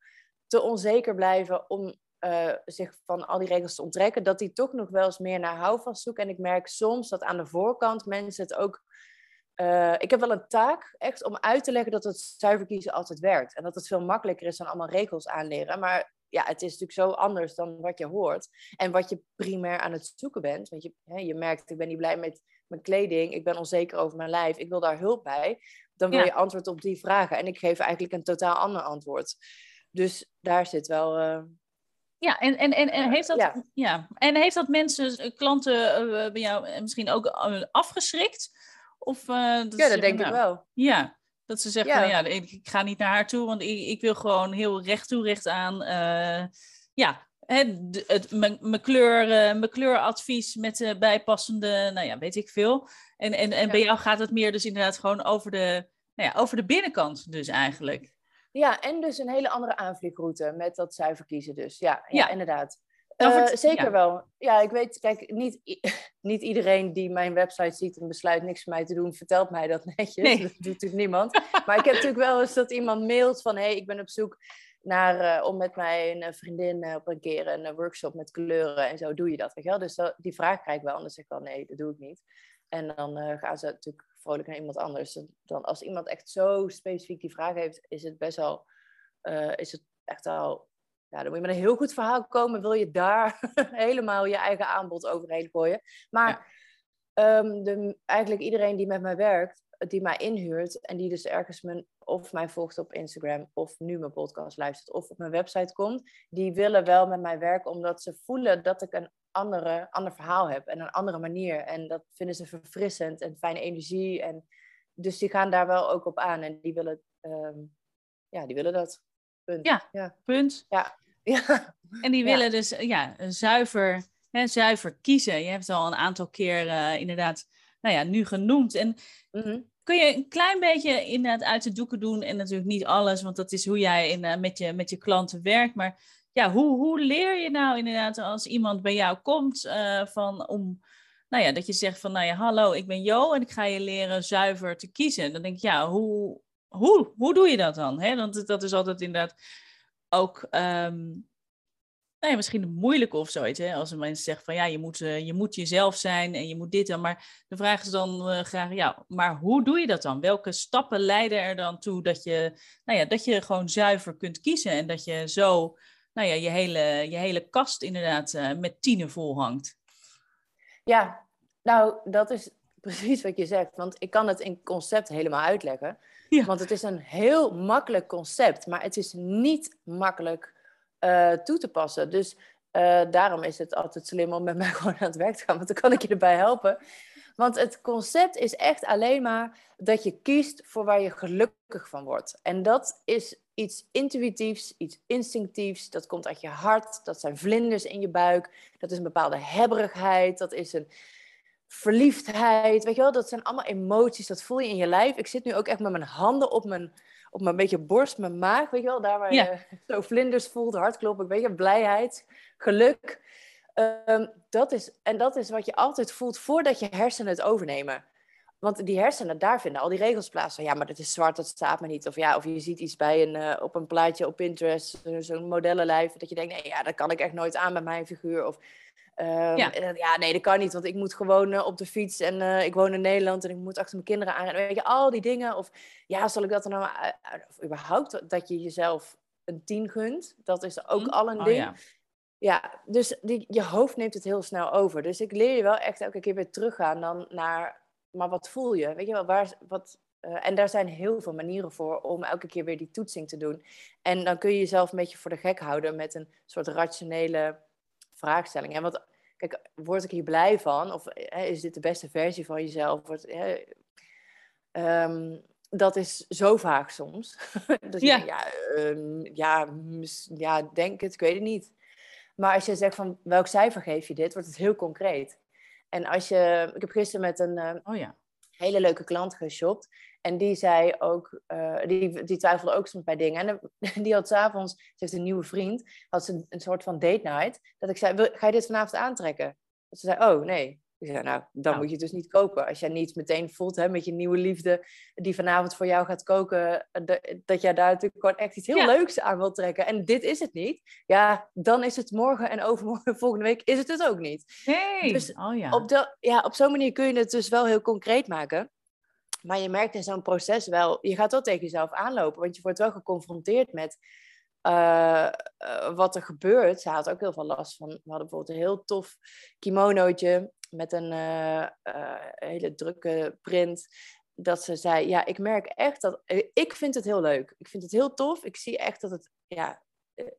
Speaker 2: te onzeker blijven om eh, zich van al die regels te onttrekken, dat die toch nog wel eens meer naar houvast zoeken. En ik merk soms dat aan de voorkant mensen het ook... eh, ik heb wel een taak echt om uit te leggen dat het zuiver kiezen altijd werkt. En dat het veel makkelijker is dan allemaal regels aanleren. Maar ja, het is natuurlijk zo anders dan wat je hoort. En wat je primair aan het zoeken bent. Want je, hè, je merkt, ik ben niet blij met mijn kleding. Ik ben onzeker over mijn lijf. Ik wil daar hulp bij. Dan wil
Speaker 1: Ja.
Speaker 2: je antwoord op die vragen. En ik geef eigenlijk een totaal ander antwoord. Dus daar zit wel... eh,
Speaker 1: Ja, en, en, en, en, heeft dat, ja.
Speaker 2: Ja.
Speaker 1: en heeft dat mensen, eh, klanten eh, bij jou eh, misschien ook eh, afgeschrikt? Of, eh, dat
Speaker 2: ja, dat denk ik
Speaker 1: nou,
Speaker 2: wel.
Speaker 1: Ja, dat ze zeggen,
Speaker 2: Ja.
Speaker 1: van, ja, ik, ik ga niet naar haar toe, want ik, ik wil gewoon heel recht toe, recht aan. eh, ja, hè, het, mijn, kleur, mijn kleuradvies met de bijpassende, nou ja, weet ik veel. En, en, en
Speaker 2: Ja.
Speaker 1: bij jou gaat het meer dus inderdaad gewoon over de, nou ja, over de binnenkant dus eigenlijk.
Speaker 2: Ja, en dus een hele andere aanvliegroute met dat zuiver kiezen dus. Ja, ja,
Speaker 1: Ja.
Speaker 2: inderdaad. Eh, zeker
Speaker 1: ja.
Speaker 2: wel. Ja, ik weet, kijk, niet, (laughs) niet iedereen die mijn website ziet en besluit niks voor mij te doen, vertelt mij dat (laughs) netjes.
Speaker 1: Nee.
Speaker 2: Dat doet natuurlijk niemand. Maar ik heb natuurlijk wel eens dat iemand mailt van, hé, hey, ik ben op zoek naar, eh, om met mijn eh, vriendin op een keer een workshop met kleuren en zo, doe je dat, weet je wel? Dus dat- die vraag krijg ik wel, anders zeg ik wel, nee, dat doe ik niet. En dan gaan ze natuurlijk vrolijk naar iemand anders. Dan, als iemand echt zo specifiek die vraag heeft, is het best wel, is het echt al ja, dan moet je met een heel goed verhaal komen. Wil je daar (laughs) helemaal je eigen aanbod overheen gooien. Maar ehm, de, eigenlijk iedereen die met mij werkt, die mij inhuurt en die dus ergens mijn, of mij volgt op Instagram of nu mijn podcast luistert of op mijn website komt, die willen wel met mij werken omdat ze voelen dat ik een andere, ander verhaal heb en een andere manier. En dat vinden ze verfrissend en fijne energie. En, dus die gaan daar wel ook op aan en die willen, ehm, ja, die willen dat. Punt.
Speaker 1: Ja.
Speaker 2: ja.
Speaker 1: Punt.
Speaker 2: Ja.
Speaker 1: En die
Speaker 2: Ja.
Speaker 1: willen dus eh, ja, zuiver, hè, zuiver kiezen. Je hebt het al een aantal keer eh, inderdaad nou ja, nu genoemd. En
Speaker 2: Mhm.
Speaker 1: kun je een klein beetje inderdaad uit de doeken doen? En natuurlijk niet alles, want dat is hoe jij in, eh, met, je, met je klanten werkt. Maar ja, hoe, hoe leer je nou inderdaad als iemand bij jou komt uh, van om, nou ja, dat je zegt van, nou ja, hallo, ik ben Jo en ik ga je leren zuiver te kiezen. Dan denk ik, ja, hoe, hoe, hoe doe je dat dan? Hè? Want dat is altijd inderdaad ook um, nou ja, misschien moeilijk of zoiets. Hè? Als een mensen zeggen van ja, je moet, uh, je moet jezelf zijn en je moet dit dan. Maar de vraag is dan uh, graag, ja, maar hoe doe je dat dan? Welke stappen leiden er dan toe dat je, nou ja, dat je gewoon zuiver kunt kiezen en dat je zo, nou ja, je hele, je hele kast inderdaad uh, met tienen vol hangt?
Speaker 2: Ja, nou, dat is precies wat je zegt. Want ik kan het in concept helemaal uitleggen. (laughs) Want het is een heel makkelijk concept, maar het is niet makkelijk uh, toe te passen. Dus uh, daarom is het altijd slim om met mij (laughs) gewoon aan het werk te gaan, want dan kan ik je erbij helpen. Want het concept is echt alleen maar dat je kiest voor waar je gelukkig van wordt. En dat is iets intuïtiefs, iets instinctiefs. Dat komt uit je hart. Dat zijn vlinders in je buik. Dat is een bepaalde hebberigheid. Dat is een verliefdheid. Weet je wel, dat zijn allemaal emoties. Dat voel je in je lijf. Ik zit nu ook echt met mijn handen op mijn op mijn beetje borst, mijn maag, weet je wel, daar waar je zo vlinders voelt, hartkloppen, weet je, blijheid, geluk. Ehm, dat is, en dat is wat je altijd voelt voordat je hersenen het overnemen. Want die hersenen, daar vinden al die regels plaats van. Ja, maar dat is zwart, dat staat me niet. Of ja, of je ziet iets bij een, uh, op een plaatje op Pinterest, zo'n modellenlijf, dat je denkt, nee, ja, dat kan ik echt nooit aan met mijn figuur. Of Um, ja. ja. nee, dat kan niet, want ik moet gewoon uh, op de fiets en uh, ik woon in Nederland en ik moet achter mijn kinderen aan. Weet je, al die dingen. Of ja, zal ik dat er nou, uh, of überhaupt dat je jezelf een tien gunt, dat is ook mm. al een oh, ding. Ja. ja, dus die, je hoofd neemt het heel snel over. Dus ik leer je wel echt elke keer weer teruggaan dan naar, maar wat voel je? Weet je wel, waar, wat, en daar zijn heel veel manieren voor om elke keer weer die toetsing te doen. En dan kun je jezelf een beetje voor de gek houden met een soort rationele vraagstelling. En wat, kijk, word ik hier blij van? Of hè, is dit de beste versie van jezelf? Wordt, hè, um, dat is zo vaak soms. (laughs) dus ja. Ja, um, ja, ja, denk het, ik weet het niet. Maar als je zegt van welk cijfer geef je dit, wordt het heel concreet. En als je, ik heb gisteren met een uh, oh ja. Hele leuke klant geshopt. En die zei ook, uh, die, die twijfelde ook soms bij dingen. En (laughs) die had s'avonds, ze heeft een nieuwe vriend, had ze een, een, soort van date night. Dat ik zei, ga je dit vanavond aantrekken? Dat ze zei, oh nee. Ik zei, nou, dan nou. moet je het dus niet kopen. Als jij niet meteen voelt hè, met je nieuwe liefde die vanavond voor jou gaat koken, de, dat jij daar natuurlijk gewoon echt iets heel leuks aan wilt trekken. En dit is het niet. Ja, dan is het morgen en overmorgen, (laughs) volgende week is het het ook niet.
Speaker 1: Nee.
Speaker 2: Dus
Speaker 1: oh, ja.
Speaker 2: op, de, ja, op zo'n manier kun je het dus wel heel concreet maken. Maar je merkt in zo'n proces wel, je gaat wel tegen jezelf aanlopen, want je wordt wel geconfronteerd met uh, uh, wat er gebeurt. Ze had ook heel veel last van. We hadden bijvoorbeeld een heel tof kimonootje met een uh, hele drukke print. Dat ze zei, ja, ik merk echt dat, ik vind het heel leuk. Ik vind het heel tof. Ik zie echt dat het, ja,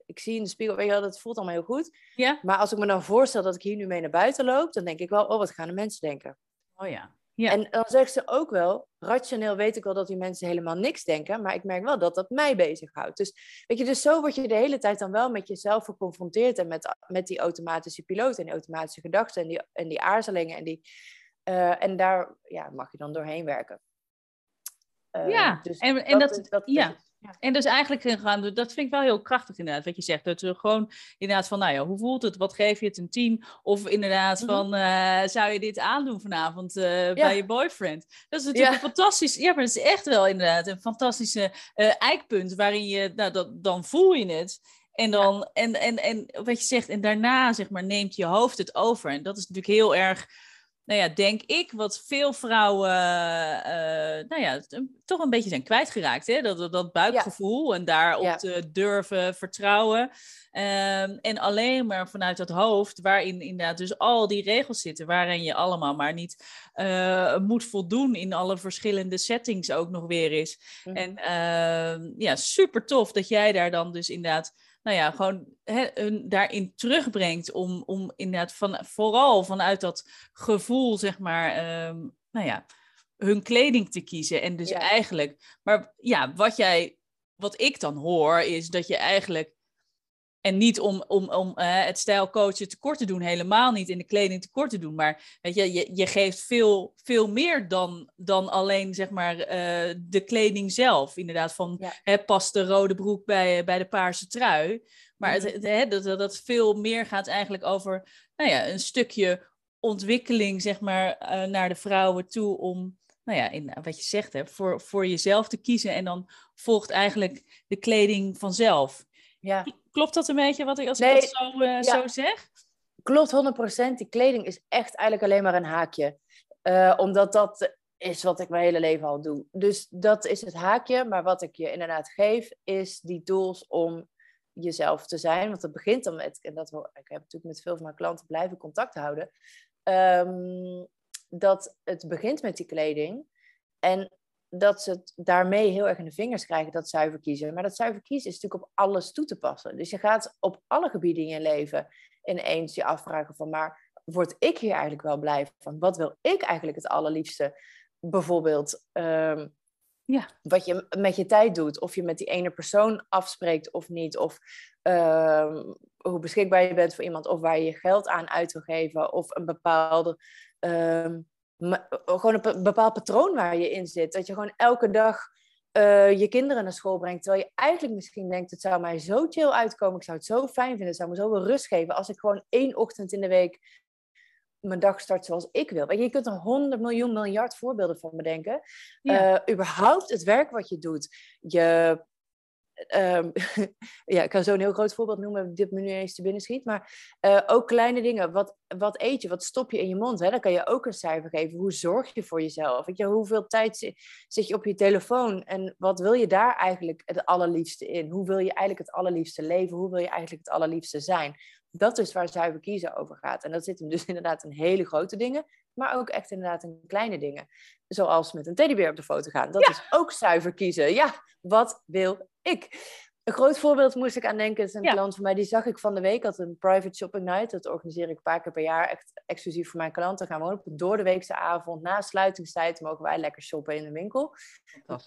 Speaker 2: ik zie in de spiegel, weet je wel, dat voelt allemaal heel goed.
Speaker 1: Ja.
Speaker 2: Maar als ik me dan voorstel dat ik hier nu mee naar buiten loop, dan denk ik wel, oh, wat gaan de mensen denken?
Speaker 1: Oh ja.
Speaker 2: Ja. En dan zegt ze ook wel, rationeel weet ik wel dat die mensen helemaal niks denken, maar ik merk wel dat dat mij bezighoudt. Dus weet je, dus zo word je de hele tijd dan wel met jezelf geconfronteerd en met, met die automatische piloot en die automatische gedachten en die, en die aarzelingen. En, die, uh, en daar ja, mag je dan doorheen werken.
Speaker 1: Uh, ja, dus en, en dat, dat, dat, ja. Ja. En dus eigenlijk gaan, dat vind ik wel heel krachtig inderdaad, wat je zegt. Dat we gewoon inderdaad van, nou ja, hoe voelt het? Wat geef je het een tien? Of inderdaad mhm. van, uh, zou je dit aandoen vanavond uh, bij je boyfriend? Dat is natuurlijk ja. fantastisch. Ja, maar dat is echt wel inderdaad een fantastische uh, eikpunt waarin je, nou, dat, dan voel je het. En dan, en, en, en wat je zegt, en daarna zeg maar, neemt je hoofd het over. En dat is natuurlijk heel erg nou ja, denk ik, wat veel vrouwen uh, nou ja, toch een beetje zijn kwijtgeraakt. Hè? Dat, dat buikgevoel en daarop te durven vertrouwen. Um, en alleen maar vanuit dat hoofd, waarin inderdaad dus al die regels zitten, waarin je allemaal maar niet uh, moet voldoen in alle verschillende settings ook nog weer is. Mm En uh, ja, super tof dat jij daar dan dus inderdaad nou ja, gewoon hun daarin terugbrengt om, om inderdaad van, vooral vanuit dat gevoel, zeg maar, ehm, nou ja, hun kleding te kiezen. En dus eigenlijk, maar ja, wat jij, wat ik dan hoor, is dat je eigenlijk en niet om, om, om uh, het stijlcoachen tekort te doen, helemaal niet in de kleding tekort te doen. Maar weet je, je, je geeft veel, veel meer dan, dan alleen zeg maar, uh, de kleding zelf. Inderdaad, van ja. hè, past de rode broek bij, bij de paarse trui. Maar het, het, hè, dat, dat veel meer gaat eigenlijk over nou ja, een stukje ontwikkeling, zeg maar, uh, naar de vrouwen toe om, nou ja, in, wat je zegt, hè, voor, voor jezelf te kiezen. En dan volgt eigenlijk de kleding vanzelf. Ja. Klopt dat een beetje wat ik, als ik dat zo, uh, zo zeg?
Speaker 2: Klopt 100%. Die kleding is echt eigenlijk alleen maar een haakje. Uh, omdat dat is wat ik mijn hele leven al doe. Dus dat is het haakje. Maar wat ik je inderdaad geef, is die tools om jezelf te zijn. Want het begint dan met, en dat ik heb natuurlijk met veel van mijn klanten blijven contact houden. Um, dat het begint met die kleding. En dat ze het daarmee heel erg in de vingers krijgen, dat zuiver kiezen. Maar dat zuiver kiezen is natuurlijk op alles toe te passen. Dus je gaat op alle gebieden in je leven ineens je afvragen van, maar word ik hier eigenlijk wel blij van? Wat wil ik eigenlijk het allerliefste? Bijvoorbeeld, um, ja. wat je met je tijd doet. Of je met die ene persoon afspreekt of niet. Of uh, hoe beschikbaar je bent voor iemand. Of waar je je geld aan uit wil geven. Of een bepaalde... Uh, gewoon een bepaald patroon waar je in zit. Dat je gewoon elke dag uh, je kinderen naar school brengt. Terwijl je eigenlijk misschien denkt, het zou mij zo chill uitkomen. Ik zou het zo fijn vinden. Het zou me zo veel rust geven. Als ik gewoon één ochtend in de week mijn dag start zoals ik wil. Je kunt er honderd miljoen miljard voorbeelden van bedenken. Ja. Uh, überhaupt het werk wat je doet. Je, um, (laughs) ja, ik kan zo een heel groot voorbeeld noemen, dit me nu eens te binnen schiet. Maar uh, ook kleine dingen. Wat, wat eet je? Wat stop je in je mond? Hè? Dan kan je ook een cijfer geven. Hoe zorg je voor jezelf? Weet je, hoeveel tijd zit je op je telefoon? En wat wil je daar eigenlijk het allerliefste in? Hoe wil je eigenlijk het allerliefste leven? Hoe wil je eigenlijk het allerliefste zijn? dat is waar zuiver kiezen over gaat. En dat zit hem dus (laughs) inderdaad in hele grote dingen, maar ook echt inderdaad in kleine dingen. Zoals met een teddybeer op de foto gaan. Dat is ook zuiver kiezen. Ja, wat wil ik? Een groot voorbeeld moest ik aan denken, is een klant van mij, die zag ik van de week, had een private shopping night. Dat organiseer ik een paar keer per jaar, echt exclusief voor mijn klanten. Gaan we op een de weekse avond, na sluitingstijd, mogen wij lekker shoppen in de winkel.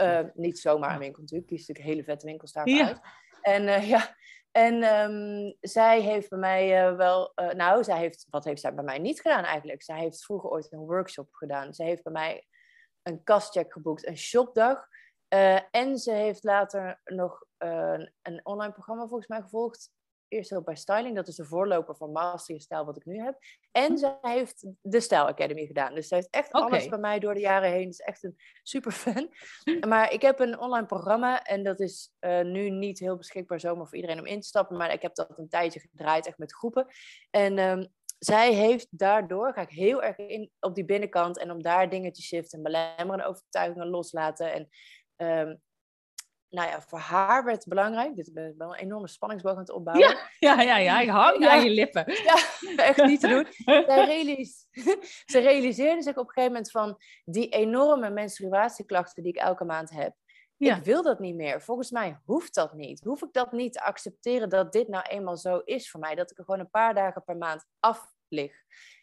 Speaker 2: Uh, niet zomaar een winkel natuurlijk, kies natuurlijk hele vette winkels daarvoor ja. uit. En uh, ja, en um, zij heeft bij mij uh, wel, uh, nou, zij heeft, wat heeft zij bij mij niet gedaan eigenlijk? Zij heeft vroeger ooit een workshop gedaan. Ze heeft bij mij een kastcheck geboekt, een shopdag. Uh, en ze heeft later nog een online programma volgens mij gevolgd eerst heel bij styling. Dat is de voorloper van Master Stijl wat ik nu heb. En hm. ze heeft de Style Academy gedaan. Dus ze heeft echt alles bij mij door de jaren heen. Is echt een super fan. (laughs) Maar ik heb een online programma en dat is uh, nu niet heel beschikbaar zomaar voor iedereen om in te stappen. Maar ik heb dat een tijdje gedraaid, echt met groepen. En um, zij heeft daardoor, ga ik heel erg in op die binnenkant en om daar dingen te shiften, belemmerende overtuigingen loslaten en um, nou ja, voor haar werd het belangrijk. Dit is wel een enorme spanningsboog aan het opbouwen.
Speaker 1: Ja, (laughs) ja, ja, ja. ik hang ja. aan je lippen. (laughs)
Speaker 2: Ja, echt niet te doen. (laughs) Zij realis ze realiseerde zich op een gegeven moment van die enorme menstruatieklachten die ik elke maand heb. Ja. Ik wil dat niet meer. Volgens mij hoeft dat niet. Hoef ik dat niet te accepteren dat dit nou eenmaal zo is voor mij. Dat ik er gewoon een paar dagen per maand af lig.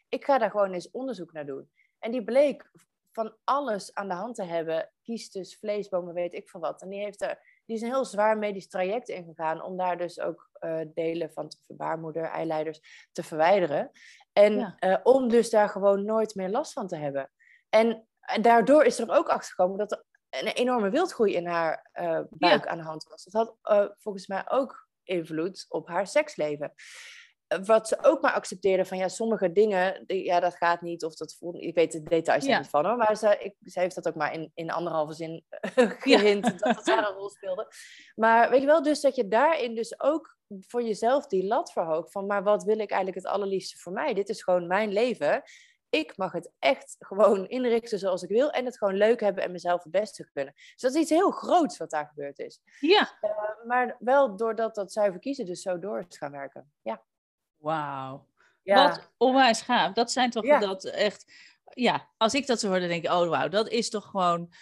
Speaker 2: Ik ga daar gewoon eens onderzoek naar doen. En die bleek van alles aan de hand te hebben. Kiestus, vleesbomen, weet ik van wat. En die, heeft er, die is een heel zwaar medisch traject ingegaan om daar dus ook uh, delen van de baarmoeder, eileiders te verwijderen. En uh, om dus daar gewoon nooit meer last van te hebben. En, en daardoor is er ook achter gekomen dat er een enorme wildgroei in haar uh, buik ja. aan de hand was. Dat had volgens mij ook invloed op haar seksleven wat ze ook maar accepteerde van ja, sommige dingen, ja, dat gaat niet. Of dat voelt, ik weet de details ja. niet van hoor. Maar ze, ik, ze heeft dat ook maar in, in anderhalve zin gehint (laughs) ja. dat het daar een rol speelde. Maar weet je wel, dus dat je daarin dus ook voor jezelf die lat verhoogt. Van maar wat wil ik eigenlijk het allerliefste voor mij? Dit is gewoon mijn leven. Ik mag het echt gewoon inrichten zoals ik wil. En het gewoon leuk hebben en mezelf het beste kunnen. Dus dat is iets heel groots wat daar gebeurd is.
Speaker 1: Ja.
Speaker 2: Uh, maar wel doordat dat zuiver kiezen dus zo door is gaan werken. Ja.
Speaker 1: Wauw. Ja. Wat onwijs gaaf. Dat zijn toch ja. dat echt... Ja, als ik dat zo hoor, dan denk ik... Oh, wauw, dat is toch gewoon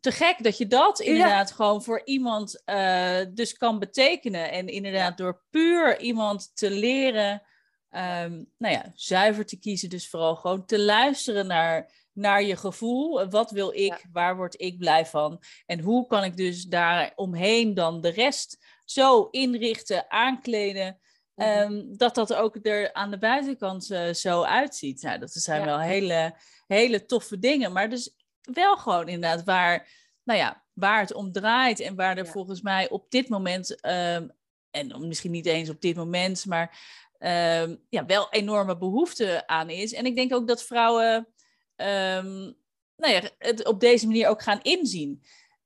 Speaker 1: te gek dat je dat inderdaad ja. gewoon voor iemand uh, dus kan betekenen. En inderdaad door puur iemand te leren... Um, nou ja, zuiver te kiezen. Dus vooral gewoon te luisteren naar, naar je gevoel. Wat wil ik? Ja. Waar word ik blij van? En hoe kan ik dus daar omheen dan de rest zo inrichten, aankleden... Um, dat dat ook er aan de buitenkant uh, zo uitziet. Nou, dat zijn ja. wel hele, hele toffe dingen. Maar dus wel gewoon inderdaad waar, nou ja, waar het om draait. En waar er ja. volgens mij op dit moment um, en misschien niet eens op dit moment, maar ehm, ja, wel enorme behoefte aan is. En ik denk ook dat vrouwen ehm, nou ja, het op deze manier ook gaan inzien.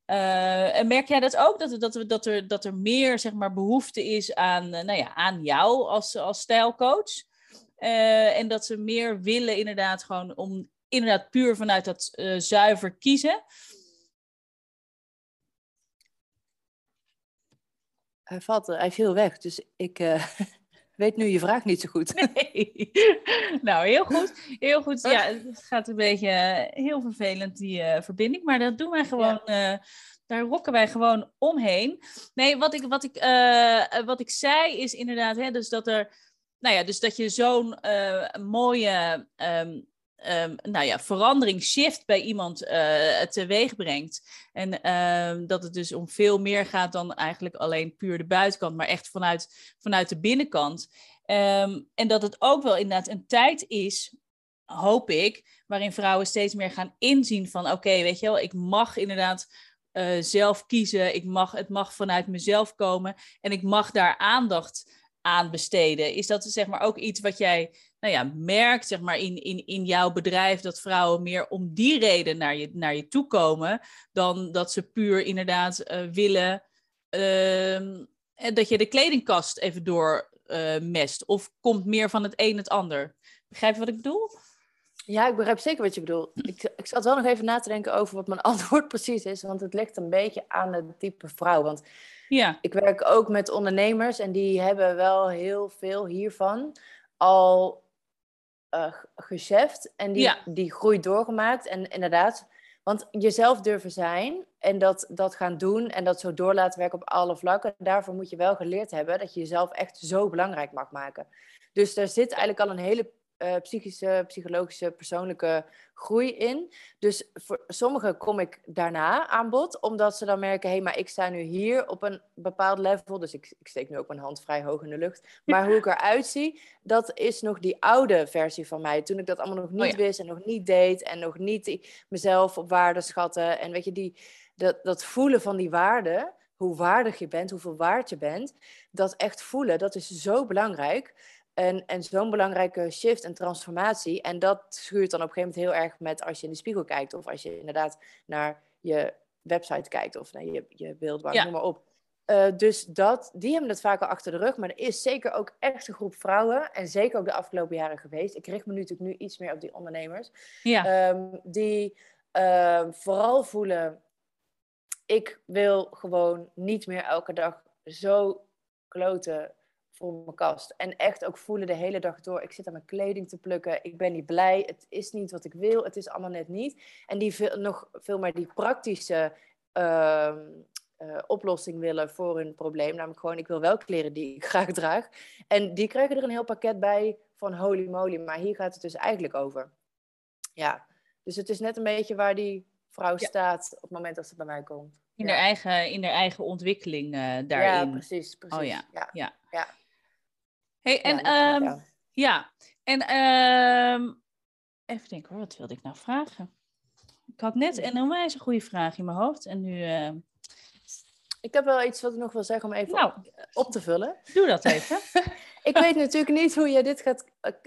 Speaker 1: Uh, en merk jij dat ook? Dat, dat, dat, er, dat er meer zeg maar, behoefte is aan, uh, nou ja, aan jou als, als stijlcoach? Uh, en dat ze meer willen inderdaad gewoon om inderdaad puur vanuit dat zuiver kiezen.
Speaker 2: Hij valt, hij viel weg, dus ik (laughs) weet nu je vraag niet zo goed. (laughs)
Speaker 1: Nee. (laughs) nou, heel goed. Heel goed. Ja, het gaat een beetje heel vervelend, die verbinding. Maar dat doen wij gewoon... Ja daar rokken wij gewoon omheen. Nee, wat ik, wat ik, uh, wat ik zei is inderdaad, hè, dus dat er, nou ja, dus dat je zo'n mooie um, um, nou ja, verandering, shift bij iemand uh, teweeg brengt. En um, dat het dus om veel meer gaat dan eigenlijk alleen puur de buitenkant, maar echt vanuit, vanuit de binnenkant. en dat het ook wel inderdaad een tijd is hoop ik, waarin vrouwen steeds meer gaan inzien van oké, weet je wel, ik mag inderdaad uh, zelf kiezen. Ik mag, het mag vanuit mezelf komen en ik mag daar aandacht aan besteden. Is dat zeg maar ook iets wat jij nou ja, merkt zeg maar, in, in, in jouw bedrijf, dat vrouwen meer om die reden naar je, naar je toe komen, dan dat ze puur inderdaad uh, willen uh, dat je de kledingkast even door uh, mest? Of komt meer van het een het ander? Begrijp je wat ik bedoel?
Speaker 2: Ja, ik begrijp zeker wat je bedoelt. Ik, ik zat wel nog even na te denken over wat mijn (laughs) antwoord precies is. Want het ligt een beetje aan het type vrouw. Want ja. ik werk ook met ondernemers en die hebben wel heel veel hiervan al uh, gecheft. En die, die groei doorgemaakt. En inderdaad, want jezelf durven zijn en dat, dat gaan doen en dat zo door laten werken op alle vlakken. Daarvoor moet je wel geleerd hebben dat je jezelf echt zo belangrijk mag maken. Dus er zit eigenlijk al een hele uh, psychische, psychologische, persoonlijke groei in. Dus voor sommigen kom ik daarna aan bod, omdat ze dan merken: hé, hey, maar ik sta nu hier op een bepaald level. Dus ik, ik steek nu ook mijn hand vrij hoog in de lucht. Maar hoe ik eruit zie, dat is nog die oude versie van mij. Toen ik dat allemaal nog niet oh wist en nog niet deed en nog niet mezelf op waarde schatten. En weet je, die, dat, dat voelen van die waarde hoe waardig je bent, hoeveel waard je bent, dat echt voelen, dat is zo belangrijk. En, en zo'n belangrijke shift en transformatie. En dat schuurt dan op een gegeven moment heel erg met als je in de spiegel kijkt. Of als je inderdaad naar je website kijkt of naar je, je beeldbank, ja. noem maar op. Uh, dus dat, die hebben het vaker achter de rug. Maar er is zeker ook echt een groep vrouwen. En zeker ook de afgelopen jaren geweest. Ik richt me nu natuurlijk nu iets meer op die ondernemers. Ja. Um, die uh, vooral voelen... Ik wil gewoon niet meer elke dag zo kloten voor mijn kast. En echt ook voelen de hele dag door. Ik zit aan mijn kleding te plukken. Ik ben niet blij. Het is niet wat ik wil. Het is allemaal net niet. En die veel, nog veel meer die praktische uh, uh, oplossing willen voor hun probleem. Namelijk gewoon, ik wil wel kleren die ik (laughs) graag draag. En die krijgen er een heel pakket bij van holy moly. Maar hier gaat het dus eigenlijk over. Ja, dus het is net een beetje waar die vrouw staat op het moment dat ze bij mij komt.
Speaker 1: In, ja. haar, eigen, in haar eigen ontwikkeling uh, daarin.
Speaker 2: Ja, precies. precies. Oh
Speaker 1: ja.
Speaker 2: ja.
Speaker 1: ja. Hey, en ja, um, ja. en um, even denken hoor, wat wilde ik nou vragen? Ik had net een onwijs een goede vraag in mijn hoofd en nu... Uh...
Speaker 2: Ik heb wel iets wat ik nog wil zeggen om even nou, op, te vullen.
Speaker 1: Doe dat even. (laughs)
Speaker 2: ik weet natuurlijk niet hoe je dit gaat,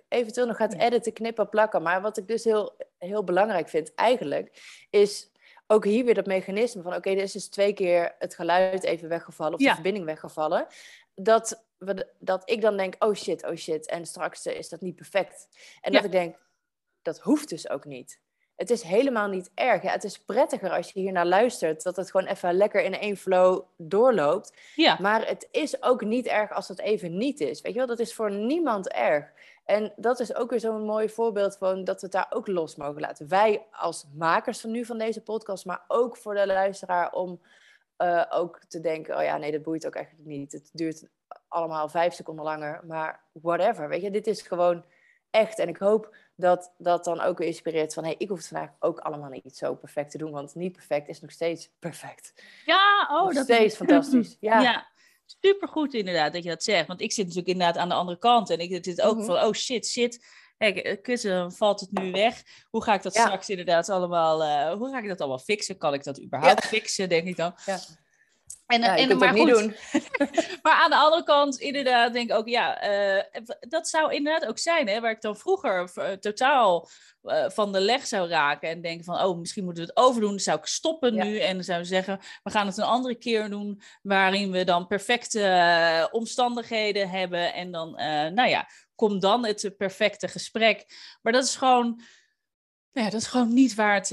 Speaker 2: eventueel nog gaat editen, knippen, plakken. Maar wat ik dus heel, heel belangrijk vind eigenlijk, is ook hier weer dat mechanisme van... oké, okay, er is dus twee keer het geluid even weggevallen of de verbinding weggevallen. Dat dat ik dan denk, oh shit, oh shit, en straks eh, is dat niet perfect. En dat ik denk, dat hoeft dus ook niet. Het is helemaal niet erg. Ja, het is prettiger als je hier naar luistert, dat het gewoon even lekker in één flow doorloopt. Ja. Maar het is ook niet erg als het even niet is. Weet je wel, dat is voor niemand erg. En dat is ook weer zo'n mooi voorbeeld van dat we het daar ook los mogen laten. Wij als makers van nu van deze podcast, maar ook voor de luisteraar om uh, ook te denken, oh ja, nee, dat boeit ook eigenlijk niet. Het duurt allemaal vijf seconden langer, maar whatever. Weet je, dit is gewoon echt. En ik hoop dat dat dan ook weer inspireert van... hé, hey, ik hoef het vandaag ook allemaal niet zo perfect te doen... want niet perfect is nog steeds perfect.
Speaker 1: Ja, oh,
Speaker 2: nog dat steeds is... fantastisch. (clears throat) Ja.
Speaker 1: ja, supergoed inderdaad dat je dat zegt. Want ik zit natuurlijk inderdaad aan de andere kant... en ik zit ook mhm. van, oh shit, shit... Kijk, kussen, valt het nu weg? Hoe ga ik dat straks inderdaad allemaal... Uh, hoe ga ik dat allemaal fixen? Kan ik dat überhaupt fixen, denk ik dan? Ja.
Speaker 2: En, ja, en, maar niet doen. (laughs)
Speaker 1: maar aan de andere kant, inderdaad, denk ik ook, ja, uh, dat zou inderdaad ook zijn, hè, waar ik dan vroeger uh, totaal uh, van de leg zou raken en denken van, oh, misschien moeten we het overdoen, dan zou ik stoppen nu en dan zouden we zeggen, we gaan het een andere keer doen, waarin we dan perfecte omstandigheden hebben en dan, nou ja, kom dan het perfecte gesprek. Maar dat is gewoon, ja, dat is gewoon niet waar het,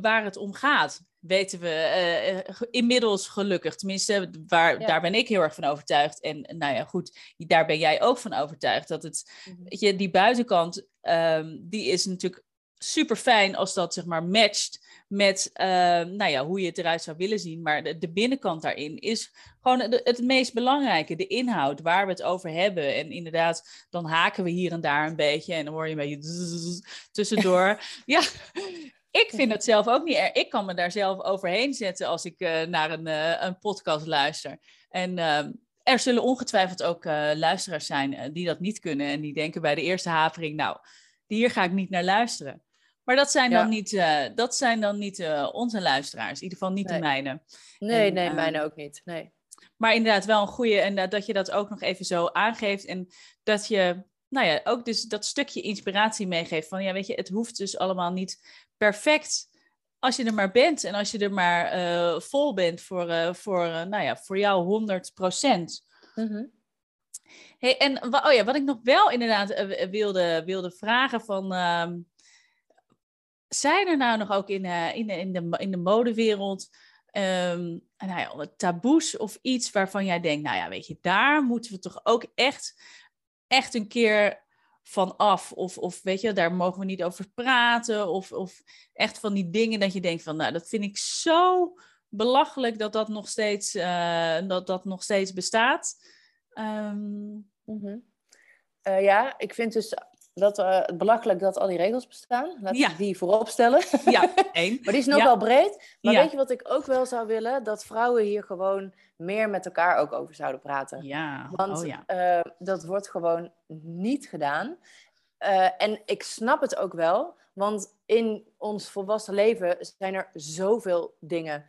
Speaker 1: waar het om gaat weten we uh, inmiddels gelukkig. Tenminste, waar, daar ben ik heel erg van overtuigd. En nou ja, goed, daar ben jij ook van overtuigd. Dat het, mm je, die buitenkant, um, die is natuurlijk super fijn als dat zeg maar matcht met uh, nou ja, hoe je het eruit zou willen zien. Maar de, de binnenkant daarin is gewoon het, het meest belangrijke. De inhoud, waar we het over hebben. En inderdaad, dan haken we hier en daar een beetje. En dan hoor je een beetje tussendoor. (laughs) ja, ik vind het zelf ook niet erg. Ik kan me daar zelf overheen zetten als ik uh, naar een, uh, een podcast luister. En uh, er zullen ongetwijfeld ook eh, luisteraars zijn die dat niet kunnen. En die denken bij de eerste hapering, nou, hier ga ik niet naar luisteren. Maar dat zijn dan niet, dat zijn dan niet onze luisteraars. In ieder geval niet de mijne.
Speaker 2: Nee, en, nee, mijne ook niet. Nee.
Speaker 1: Maar inderdaad wel een goede. En dat je dat ook nog even zo aangeeft. En dat je nou ja, ook dus dat stukje inspiratie meegeeft. Van ja, weet je, het hoeft dus allemaal niet perfect als je er maar bent en als je er maar eh, vol bent voor, uh, voor, uh, nou ja, voor jou 100 procent. Mm hey, en oh ja, wat ik nog wel inderdaad wilde, wilde vragen van... Uh, zijn er nou nog ook in, in, de, in, de, in de modewereld um, nou ja, taboes of iets waarvan jij denkt... Nou ja, weet je, daar moeten we toch ook echt, echt een keer van af. Of, of weet je, daar mogen we niet over praten. Of, of echt van die dingen dat je denkt van, nou, dat vind ik zo belachelijk dat dat nog steeds, uh, dat dat nog steeds bestaat. Um...
Speaker 2: ja, ik vind dus dat, uh, belachelijk dat al die regels bestaan. Laten we die voorop stellen.
Speaker 1: Ja, (laughs) één.
Speaker 2: maar die is nogal breed. Maar weet je wat ik ook wel zou willen? Dat vrouwen hier gewoon meer met elkaar ook over zouden praten.
Speaker 1: Ja.
Speaker 2: Want
Speaker 1: oh, ja.
Speaker 2: Uh, dat wordt gewoon niet gedaan. Uh, en ik snap het ook wel. Want in ons volwassen leven zijn er zoveel dingen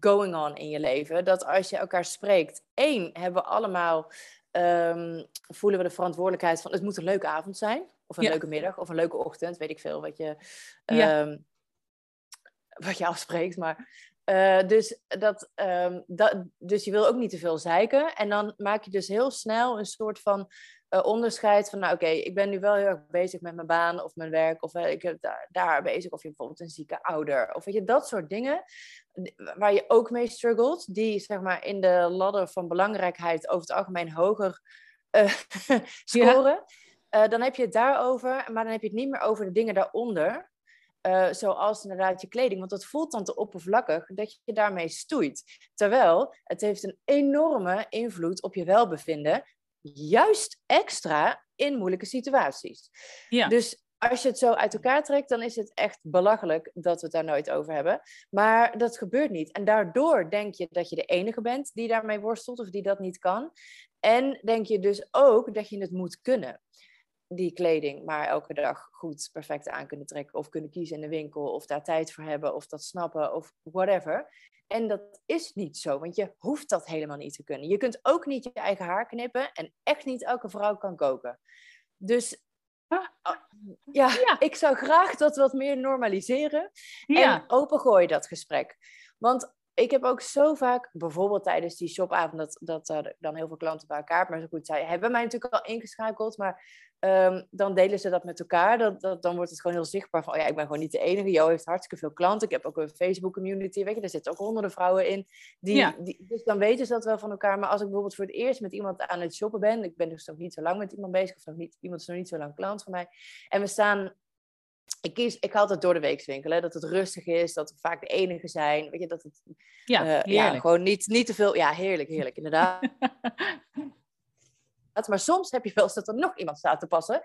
Speaker 2: going on in je leven. Dat als je elkaar spreekt, één, hebben we allemaal um, voelen we de verantwoordelijkheid van het moet een leuke avond zijn. Of een leuke middag of een leuke ochtend, weet ik veel wat je, um, wat je afspreekt. Maar, uh, dus, dat, um, dat, dus je wil ook niet te veel zeiken. En dan maak je dus heel snel een soort van uh, onderscheid van, nou oké, okay, ik ben nu wel heel erg bezig met mijn baan of mijn werk. Of uh, ik heb daar, daar bezig. Of je bijvoorbeeld een zieke ouder. Of weet je, dat soort dingen waar je ook mee struggelt. Die zeg maar in de ladder van belangrijkheid over het algemeen hoger (laughs) scoren. Ja. Dan heb je het daarover, maar dan heb je het niet meer over de dingen daaronder. Uh, zoals inderdaad je kleding. Want dat voelt dan te oppervlakkig dat je daarmee stoeit. Terwijl het heeft een enorme invloed op je welbevinden. Juist extra in moeilijke situaties. Ja. Dus als je het zo uit elkaar trekt, dan is het echt belachelijk dat we het daar nooit over hebben. Maar dat gebeurt niet. En daardoor denk je dat je de enige bent die daarmee worstelt of die dat niet kan. En denk je dus ook dat je het moet kunnen die kleding maar elke dag goed perfect aan kunnen trekken of kunnen kiezen in de winkel of daar tijd voor hebben of dat snappen of whatever. En dat is niet zo, want je hoeft dat helemaal niet te kunnen. Je kunt ook niet je eigen haar knippen en echt niet elke vrouw kan koken. Dus ah, ah, ja, ja, ik zou graag dat wat meer normaliseren ja. en opengooien dat gesprek. Want ik heb ook zo vaak, bijvoorbeeld tijdens die shopavond, dat, dat uh, dan heel veel klanten bij elkaar, maar zo goed zei, hebben mij natuurlijk al ingeschakeld, maar um, dan delen ze dat met elkaar. Dat, dat, dan wordt het gewoon heel zichtbaar van, oh ja, ik ben gewoon niet de enige. Jo heeft hartstikke veel klanten. Ik heb ook een Facebook community, weet je, daar zitten ook honderden vrouwen in. Die, ja. die, dus dan weten ze dat wel van elkaar. Maar als ik bijvoorbeeld voor het eerst met iemand aan het shoppen ben, ik ben dus nog niet zo lang met iemand bezig, of nog niet, iemand is nog niet zo lang klant van mij, en we staan ik, kies, ik ga altijd door de week winkelen. Dat het rustig is, dat we vaak de enige zijn. Weet je, dat het
Speaker 1: ja, uh, ja
Speaker 2: gewoon niet, niet te veel. Ja, heerlijk, heerlijk, inderdaad. (laughs) Maar soms heb je wel eens dat er nog iemand staat te passen.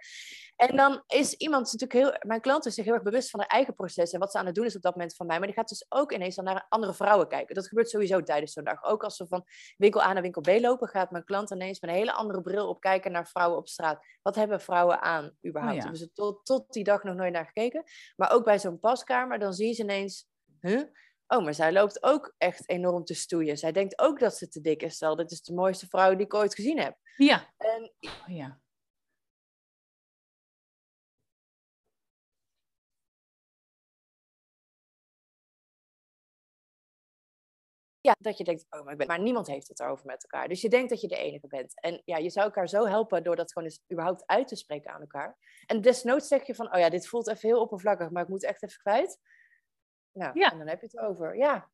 Speaker 2: En dan is iemand natuurlijk heel... Mijn klant is zich heel erg bewust van haar eigen proces en wat ze aan het doen is op dat moment van mij. Maar die gaat dus ook ineens dan naar andere vrouwen kijken. Dat gebeurt sowieso tijdens zo'n dag. Ook als ze van winkel A naar winkel B lopen, gaat mijn klant ineens met een hele andere bril op kijken naar vrouwen op straat. Wat hebben vrouwen aan überhaupt? Oh Hebben ze tot, tot die dag nog nooit naar gekeken. Maar ook bij zo'n paskamer, dan zien ze ineens... Huh? Oh, maar zij loopt ook echt enorm te stoeien. Zij denkt ook dat ze te dik is. Stel, dit is de mooiste vrouw die ik ooit gezien heb.
Speaker 1: Ja.
Speaker 2: En
Speaker 1: Oh, ja.
Speaker 2: ja, dat je denkt, oh, maar, ik ben... maar niemand heeft het erover met elkaar. Dus je denkt dat je de enige bent. En ja, je zou elkaar zo helpen door dat gewoon eens überhaupt uit te spreken aan elkaar. En desnoods zeg je van, oh ja, dit voelt even heel oppervlakkig, maar ik moet echt even kwijt. Nou,
Speaker 1: Ja.
Speaker 2: en dan heb je het over. Ja,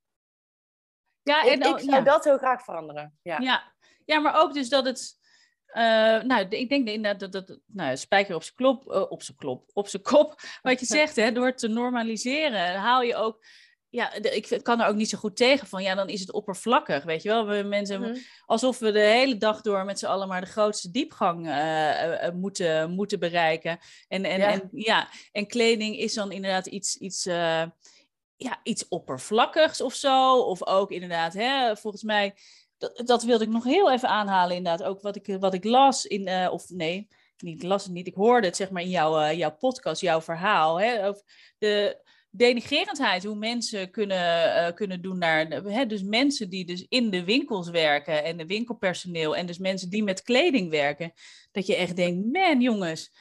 Speaker 1: Ja,
Speaker 2: ik,
Speaker 1: en
Speaker 2: ik
Speaker 1: ook-
Speaker 2: zou
Speaker 1: ja.
Speaker 2: dat heel graag veranderen. Ja.
Speaker 1: Ja. ja, maar ook dus dat het. eh, nou, ik denk inderdaad dat dat. Nou, spijker op zijn klop, eh, op zijn klop, op zijn kop. (laughs) Wat je zegt, hè, door het te normaliseren, haal je ook. Ja, ik kan er ook niet zo goed tegen van. Ja, dan is het oppervlakkig, weet je wel. We mensen,
Speaker 2: Mhm.
Speaker 1: alsof we de hele dag door met z'n allen maar de grootste diepgang eh, moeten, moeten bereiken. En, en,
Speaker 2: Ja.
Speaker 1: en, ja, en kleding is dan inderdaad iets, iets, ja, iets oppervlakkigs of zo. Of ook inderdaad, hè, volgens mij, dat, dat wilde ik nog heel even aanhalen inderdaad. Ook wat ik, wat ik las in, eh, of nee, niet, las het niet, ik hoorde het zeg maar in jouw, eh, jouw podcast, jouw verhaal. Hè, over de denigrerendheid, hoe mensen kunnen, eh, kunnen doen naar, hè, dus mensen die dus in de winkels werken en de winkelpersoneel en dus mensen die met kleding werken, dat je echt denkt, man jongens,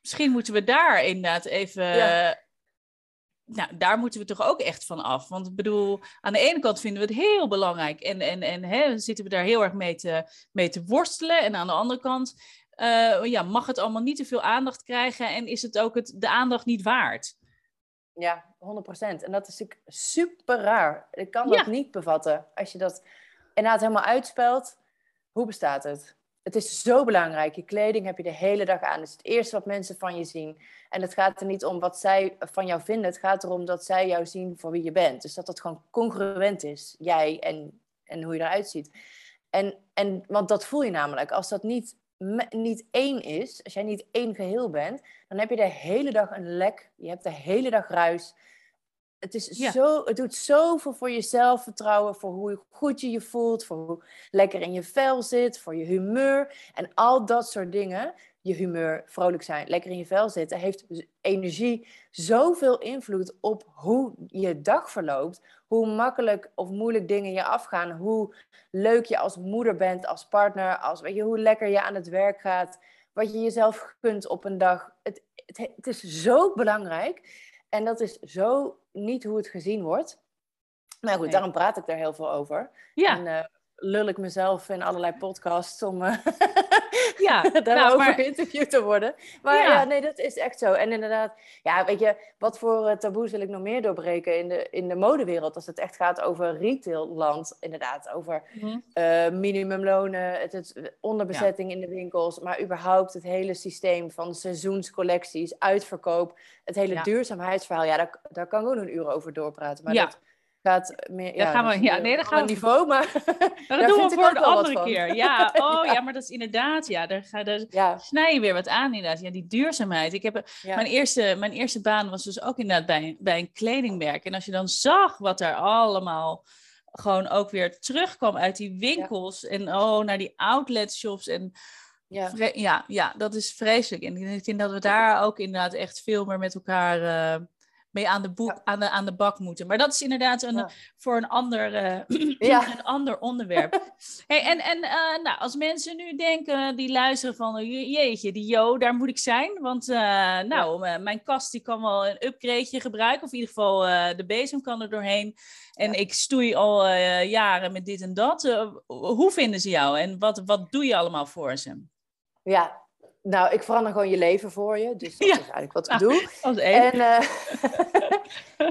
Speaker 1: misschien moeten we daar inderdaad even. Nou daar moeten we toch ook echt van af. Want ik bedoel, aan de ene kant vinden we het heel belangrijk en, en, en hè, zitten we daar heel erg mee te, mee te worstelen en aan de andere kant eh, ja, mag het allemaal niet te veel aandacht krijgen en is het ook het, de aandacht niet waard?
Speaker 2: Ja, 100%. En dat is natuurlijk super raar. Ik kan
Speaker 1: Ja.
Speaker 2: dat niet bevatten. Als je dat inderdaad helemaal uitspelt, hoe bestaat het? Het is zo belangrijk. Je kleding heb je de hele dag aan. Het is het eerste wat mensen van je zien. En het gaat er niet om wat zij van jou vinden. Het gaat erom dat zij jou zien voor wie je bent. Dus dat dat gewoon congruent is. Jij en, en hoe je eruit ziet. En, en, want dat voel je namelijk. Als dat niet, niet één is, als jij niet één geheel bent, dan heb je de hele dag een lek. Je hebt de hele dag ruis. Het, is
Speaker 1: Ja.
Speaker 2: zo, het doet zoveel voor je zelfvertrouwen, voor hoe goed je je voelt, voor hoe lekker in je vel zit, voor je humeur. En al dat soort dingen, je humeur, vrolijk zijn, lekker in je vel zitten, heeft energie zoveel invloed op hoe je dag verloopt. Hoe makkelijk of moeilijk dingen je afgaan. Hoe leuk je als moeder bent, als partner, als, weet je, hoe lekker je aan het werk gaat. Wat je jezelf kunt op een dag. Het, het, het is zo belangrijk. En dat is zo niet hoe het gezien wordt. Maar goed, daarom praat ik daar heel veel over.
Speaker 1: Ja,
Speaker 2: En eh, lul ik mezelf in allerlei podcasts om eh,
Speaker 1: ja. (laughs)
Speaker 2: daarover
Speaker 1: nou, maar,
Speaker 2: geïnterviewd te worden. Maar
Speaker 1: Ja.
Speaker 2: ja. nee, dat is echt zo. En inderdaad, ja, weet je, wat voor eh, taboes wil ik nog meer doorbreken in de, in de modewereld? Als het echt gaat over retailland, inderdaad, over eh, minimumlonen, het, het onderbezetting in de winkels, maar überhaupt het hele systeem van seizoenscollecties, uitverkoop, het hele
Speaker 1: Ja.
Speaker 2: duurzaamheidsverhaal. Ja, daar, daar kan ik ook nog een uur over doorpraten. Maar
Speaker 1: Ja.
Speaker 2: dat gaat meer.
Speaker 1: Daar gaan we-
Speaker 2: dat
Speaker 1: ja,
Speaker 2: weer
Speaker 1: nee, daar
Speaker 2: een
Speaker 1: gaan we-
Speaker 2: niveau, maar (laughs)
Speaker 1: dat (laughs)
Speaker 2: daar
Speaker 1: doen
Speaker 2: vind
Speaker 1: we voor
Speaker 2: wat
Speaker 1: andere keer. Ja, (laughs) oh
Speaker 2: Ja.
Speaker 1: ja, maar dat is inderdaad, ja, daar, ga, daar
Speaker 2: ja,
Speaker 1: snij je weer wat aan inderdaad. Ja, die duurzaamheid. Ik heb,
Speaker 2: ja.
Speaker 1: mijn, eerste, mijn eerste baan was dus ook inderdaad bij, bij een kledingmerk. En als je dan zag wat daar allemaal gewoon ook weer terugkwam uit die winkels. En oh, naar die outlet shops. En
Speaker 2: ja.
Speaker 1: ja, ja, dat is vreselijk. En ik vind dat we daar ook inderdaad echt veel meer met elkaar eh, mee aan de, boek, aan, de, aan de bak moeten. Maar dat is inderdaad een, voor een ander, eh, (clears throat) (clears throat) een ander onderwerp. hey, en en eh, nou, als mensen nu denken, die luisteren van, je- jeetje, die Jo, daar moet ik zijn. Want eh, nou, mijn kast die kan wel een upgradeje gebruiken. Of in ieder geval de bezem kan er doorheen. En ik stoei al jaren met dit en dat. Hoe vinden ze jou? En wat, wat doe je allemaal voor ze?
Speaker 2: Ja, nou, ik verander gewoon je leven voor je. Dus dat
Speaker 1: Ja.
Speaker 2: is eigenlijk wat ik doe.
Speaker 1: Als één.
Speaker 2: En, eh,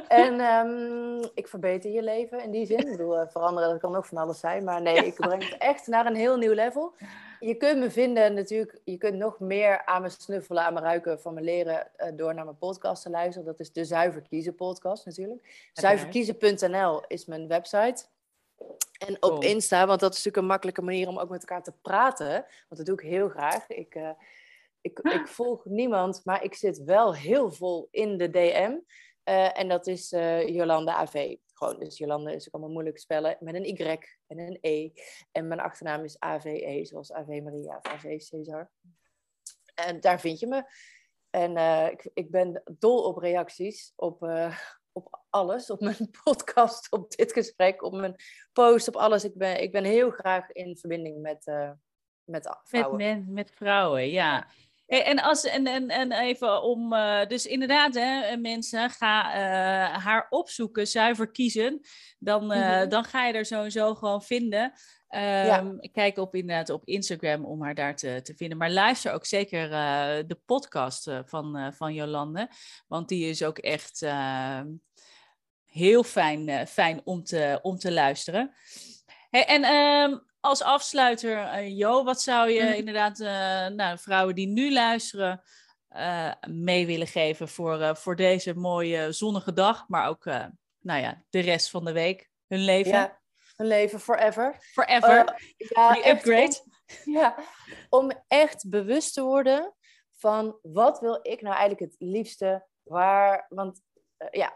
Speaker 2: (laughs) en ehm, ik verbeter je leven in die zin. Ik bedoel, eh, veranderen, dat kan ook van alles zijn. Maar nee, ik breng het echt naar een heel nieuw level. Je kunt me vinden natuurlijk, je kunt nog meer aan me snuffelen, aan me ruiken, van me leren eh, door naar mijn podcast te luisteren. Dat is de Zuiver Kiezen podcast natuurlijk. Zuiverkiezen.nl is mijn website. En op
Speaker 1: Cool.
Speaker 2: Insta, want dat is natuurlijk een makkelijke manier om ook met elkaar te praten. Want dat doe ik heel graag. Ik, ik, ik volg niemand, maar ik zit wel heel vol in de DM. Eh, en dat is eh, Jolanda AV. Gewoon, dus Jolanda is ook allemaal moeilijk te spellen. Met een Y en een E. En mijn achternaam is AVE, zoals AV Maria of AV Cesar. En daar vind je me. En eh, ik, ik ben dol op reacties op, op alles. Op mijn (laughs) podcast, op dit gesprek, op mijn post, op alles. Ik ben, ik ben heel graag in verbinding met, uh, met vrouwen.
Speaker 1: Met, met vrouwen, ja. En, als, en, en, en even om, uh, dus inderdaad, hè, mensen, ga uh, haar opzoeken, zuiver kiezen. Dan, uh, mm -hmm. dan ga je er sowieso gewoon vinden. Um, ja. Kijk op, inderdaad op Instagram om haar daar te, te vinden. Maar luister ook zeker de podcast van, van Jolande. Want die is ook echt ehm, heel fijn, fijn om, te, om te luisteren. Hey, en um, als afsluiter, uh, Jo, wat zou je mm. inderdaad uh, nou, vrouwen die nu luisteren uh, mee willen geven voor, voor deze mooie zonnige dag, maar ook nou ja, de rest van de week, hun leven?
Speaker 2: Ja, hun leven forever.
Speaker 1: Forever. ja, die upgrade.
Speaker 2: Om, ja, om echt bewust te worden van wat wil ik nou eigenlijk het liefste, waar, want ja,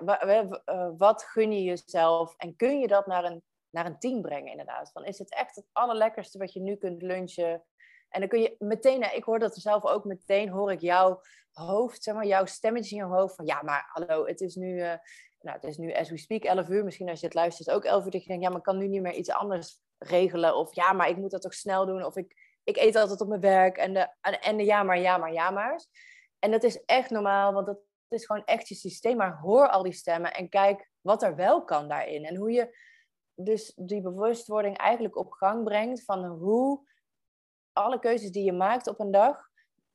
Speaker 2: wat gun je jezelf en kun je dat naar een naar een team brengen, inderdaad. Van, is het echt het allerlekkerste wat je nu kunt lunchen? En dan kun je meteen, ik hoor dat zelf ook meteen, hoor ik jouw hoofd, zeg maar, jouw stemmetje in je hoofd van, ja, maar hallo, het is nu, uh, nou, het is nu as we speak 11 uur. Misschien als je het luistert ook 11 uur, dat je denkt, ja, maar ik kan nu niet meer iets anders regelen. Of ja, maar ik moet dat toch snel doen. Of ik, ik eet altijd op mijn werk. En de, en, en de ja, maar, ja, maar, ja, maar. En dat is echt normaal, want dat is gewoon echt je systeem. Maar hoor al die stemmen en kijk wat er wel kan daarin. En hoe je dus die bewustwording eigenlijk op gang brengt van hoe alle keuzes die je maakt op een dag,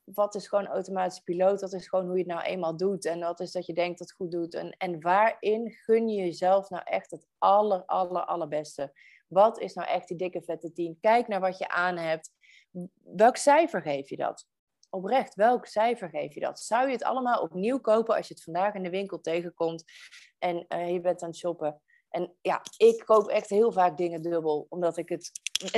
Speaker 2: wat is gewoon automatisch piloot, dat is gewoon hoe je het nou eenmaal doet en wat is dat je denkt dat het goed doet en, en waarin gun je jezelf nou echt het aller, aller, allerbeste. Wat is nou echt die dikke vette tien? Kijk naar wat je aan hebt. Welk cijfer geef je dat? Oprecht, welk cijfer geef je dat? Zou je het allemaal opnieuw kopen als je het vandaag in de winkel tegenkomt en uh, je bent aan het shoppen? En ja, ik koop echt heel vaak dingen dubbel. Omdat ik het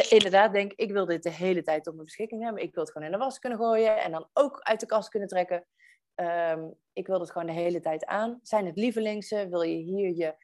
Speaker 2: inderdaad denk, ik wil dit de hele tijd op mijn beschikking hebben. Ik wil het gewoon in de was kunnen gooien en dan ook uit de kast kunnen trekken. Um, ik wil het gewoon de hele tijd aan. Zijn het lievelingse? Wil je hier je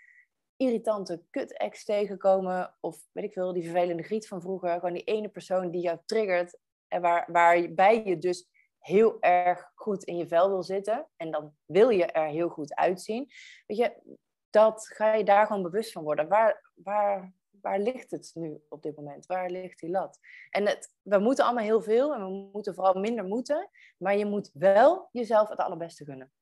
Speaker 2: irritante kut-ex tegenkomen? Of weet ik veel, die vervelende griet van vroeger. Gewoon die ene persoon die jou triggert. En waar, waarbij je dus heel erg goed in je vel wil zitten. En dan wil je er heel goed uitzien. Weet je, dat ga je daar gewoon bewust van worden. Waar, waar, waar ligt het nu op dit moment? Waar ligt die lat? En het, we moeten allemaal heel veel en we moeten vooral minder moeten. Maar je moet wel jezelf het allerbeste gunnen.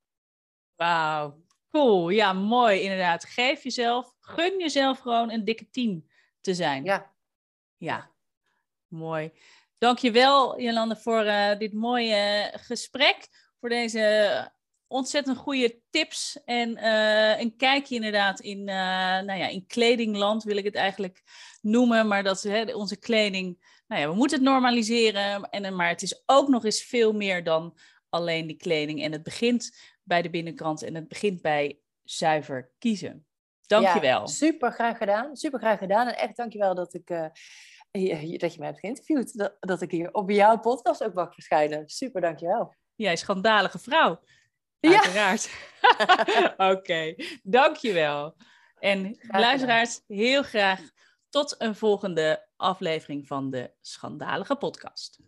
Speaker 1: Wauw, cool. Ja, mooi inderdaad. Geef jezelf, gun jezelf gewoon een dikke tien te zijn.
Speaker 2: Ja.
Speaker 1: Ja, mooi. Dankjewel Jolande voor uh, dit mooie gesprek. Voor deze ontzettend goede tips en uh, een kijkje inderdaad in, uh, nou ja, in kledingland wil ik het eigenlijk noemen. Maar dat hè, onze kleding, nou ja, we moeten het normaliseren. En, maar het is ook nog eens veel meer dan alleen die kleding. En het begint bij de binnenkant en het begint bij zuiver kiezen. Dankjewel. Ja,
Speaker 2: super graag gedaan. Super graag gedaan. En echt dankjewel dat ik... Uh, dat je mij hebt geïnterviewd. Dat, dat ik hier op jouw podcast ook mag verschijnen. Super, dankjewel.
Speaker 1: Jij schandalige vrouw. Uiteraard. Ja. (laughs) Oké, okay. dankjewel. En luisteraars, heel graag tot een volgende aflevering van de Schandalige Podcast.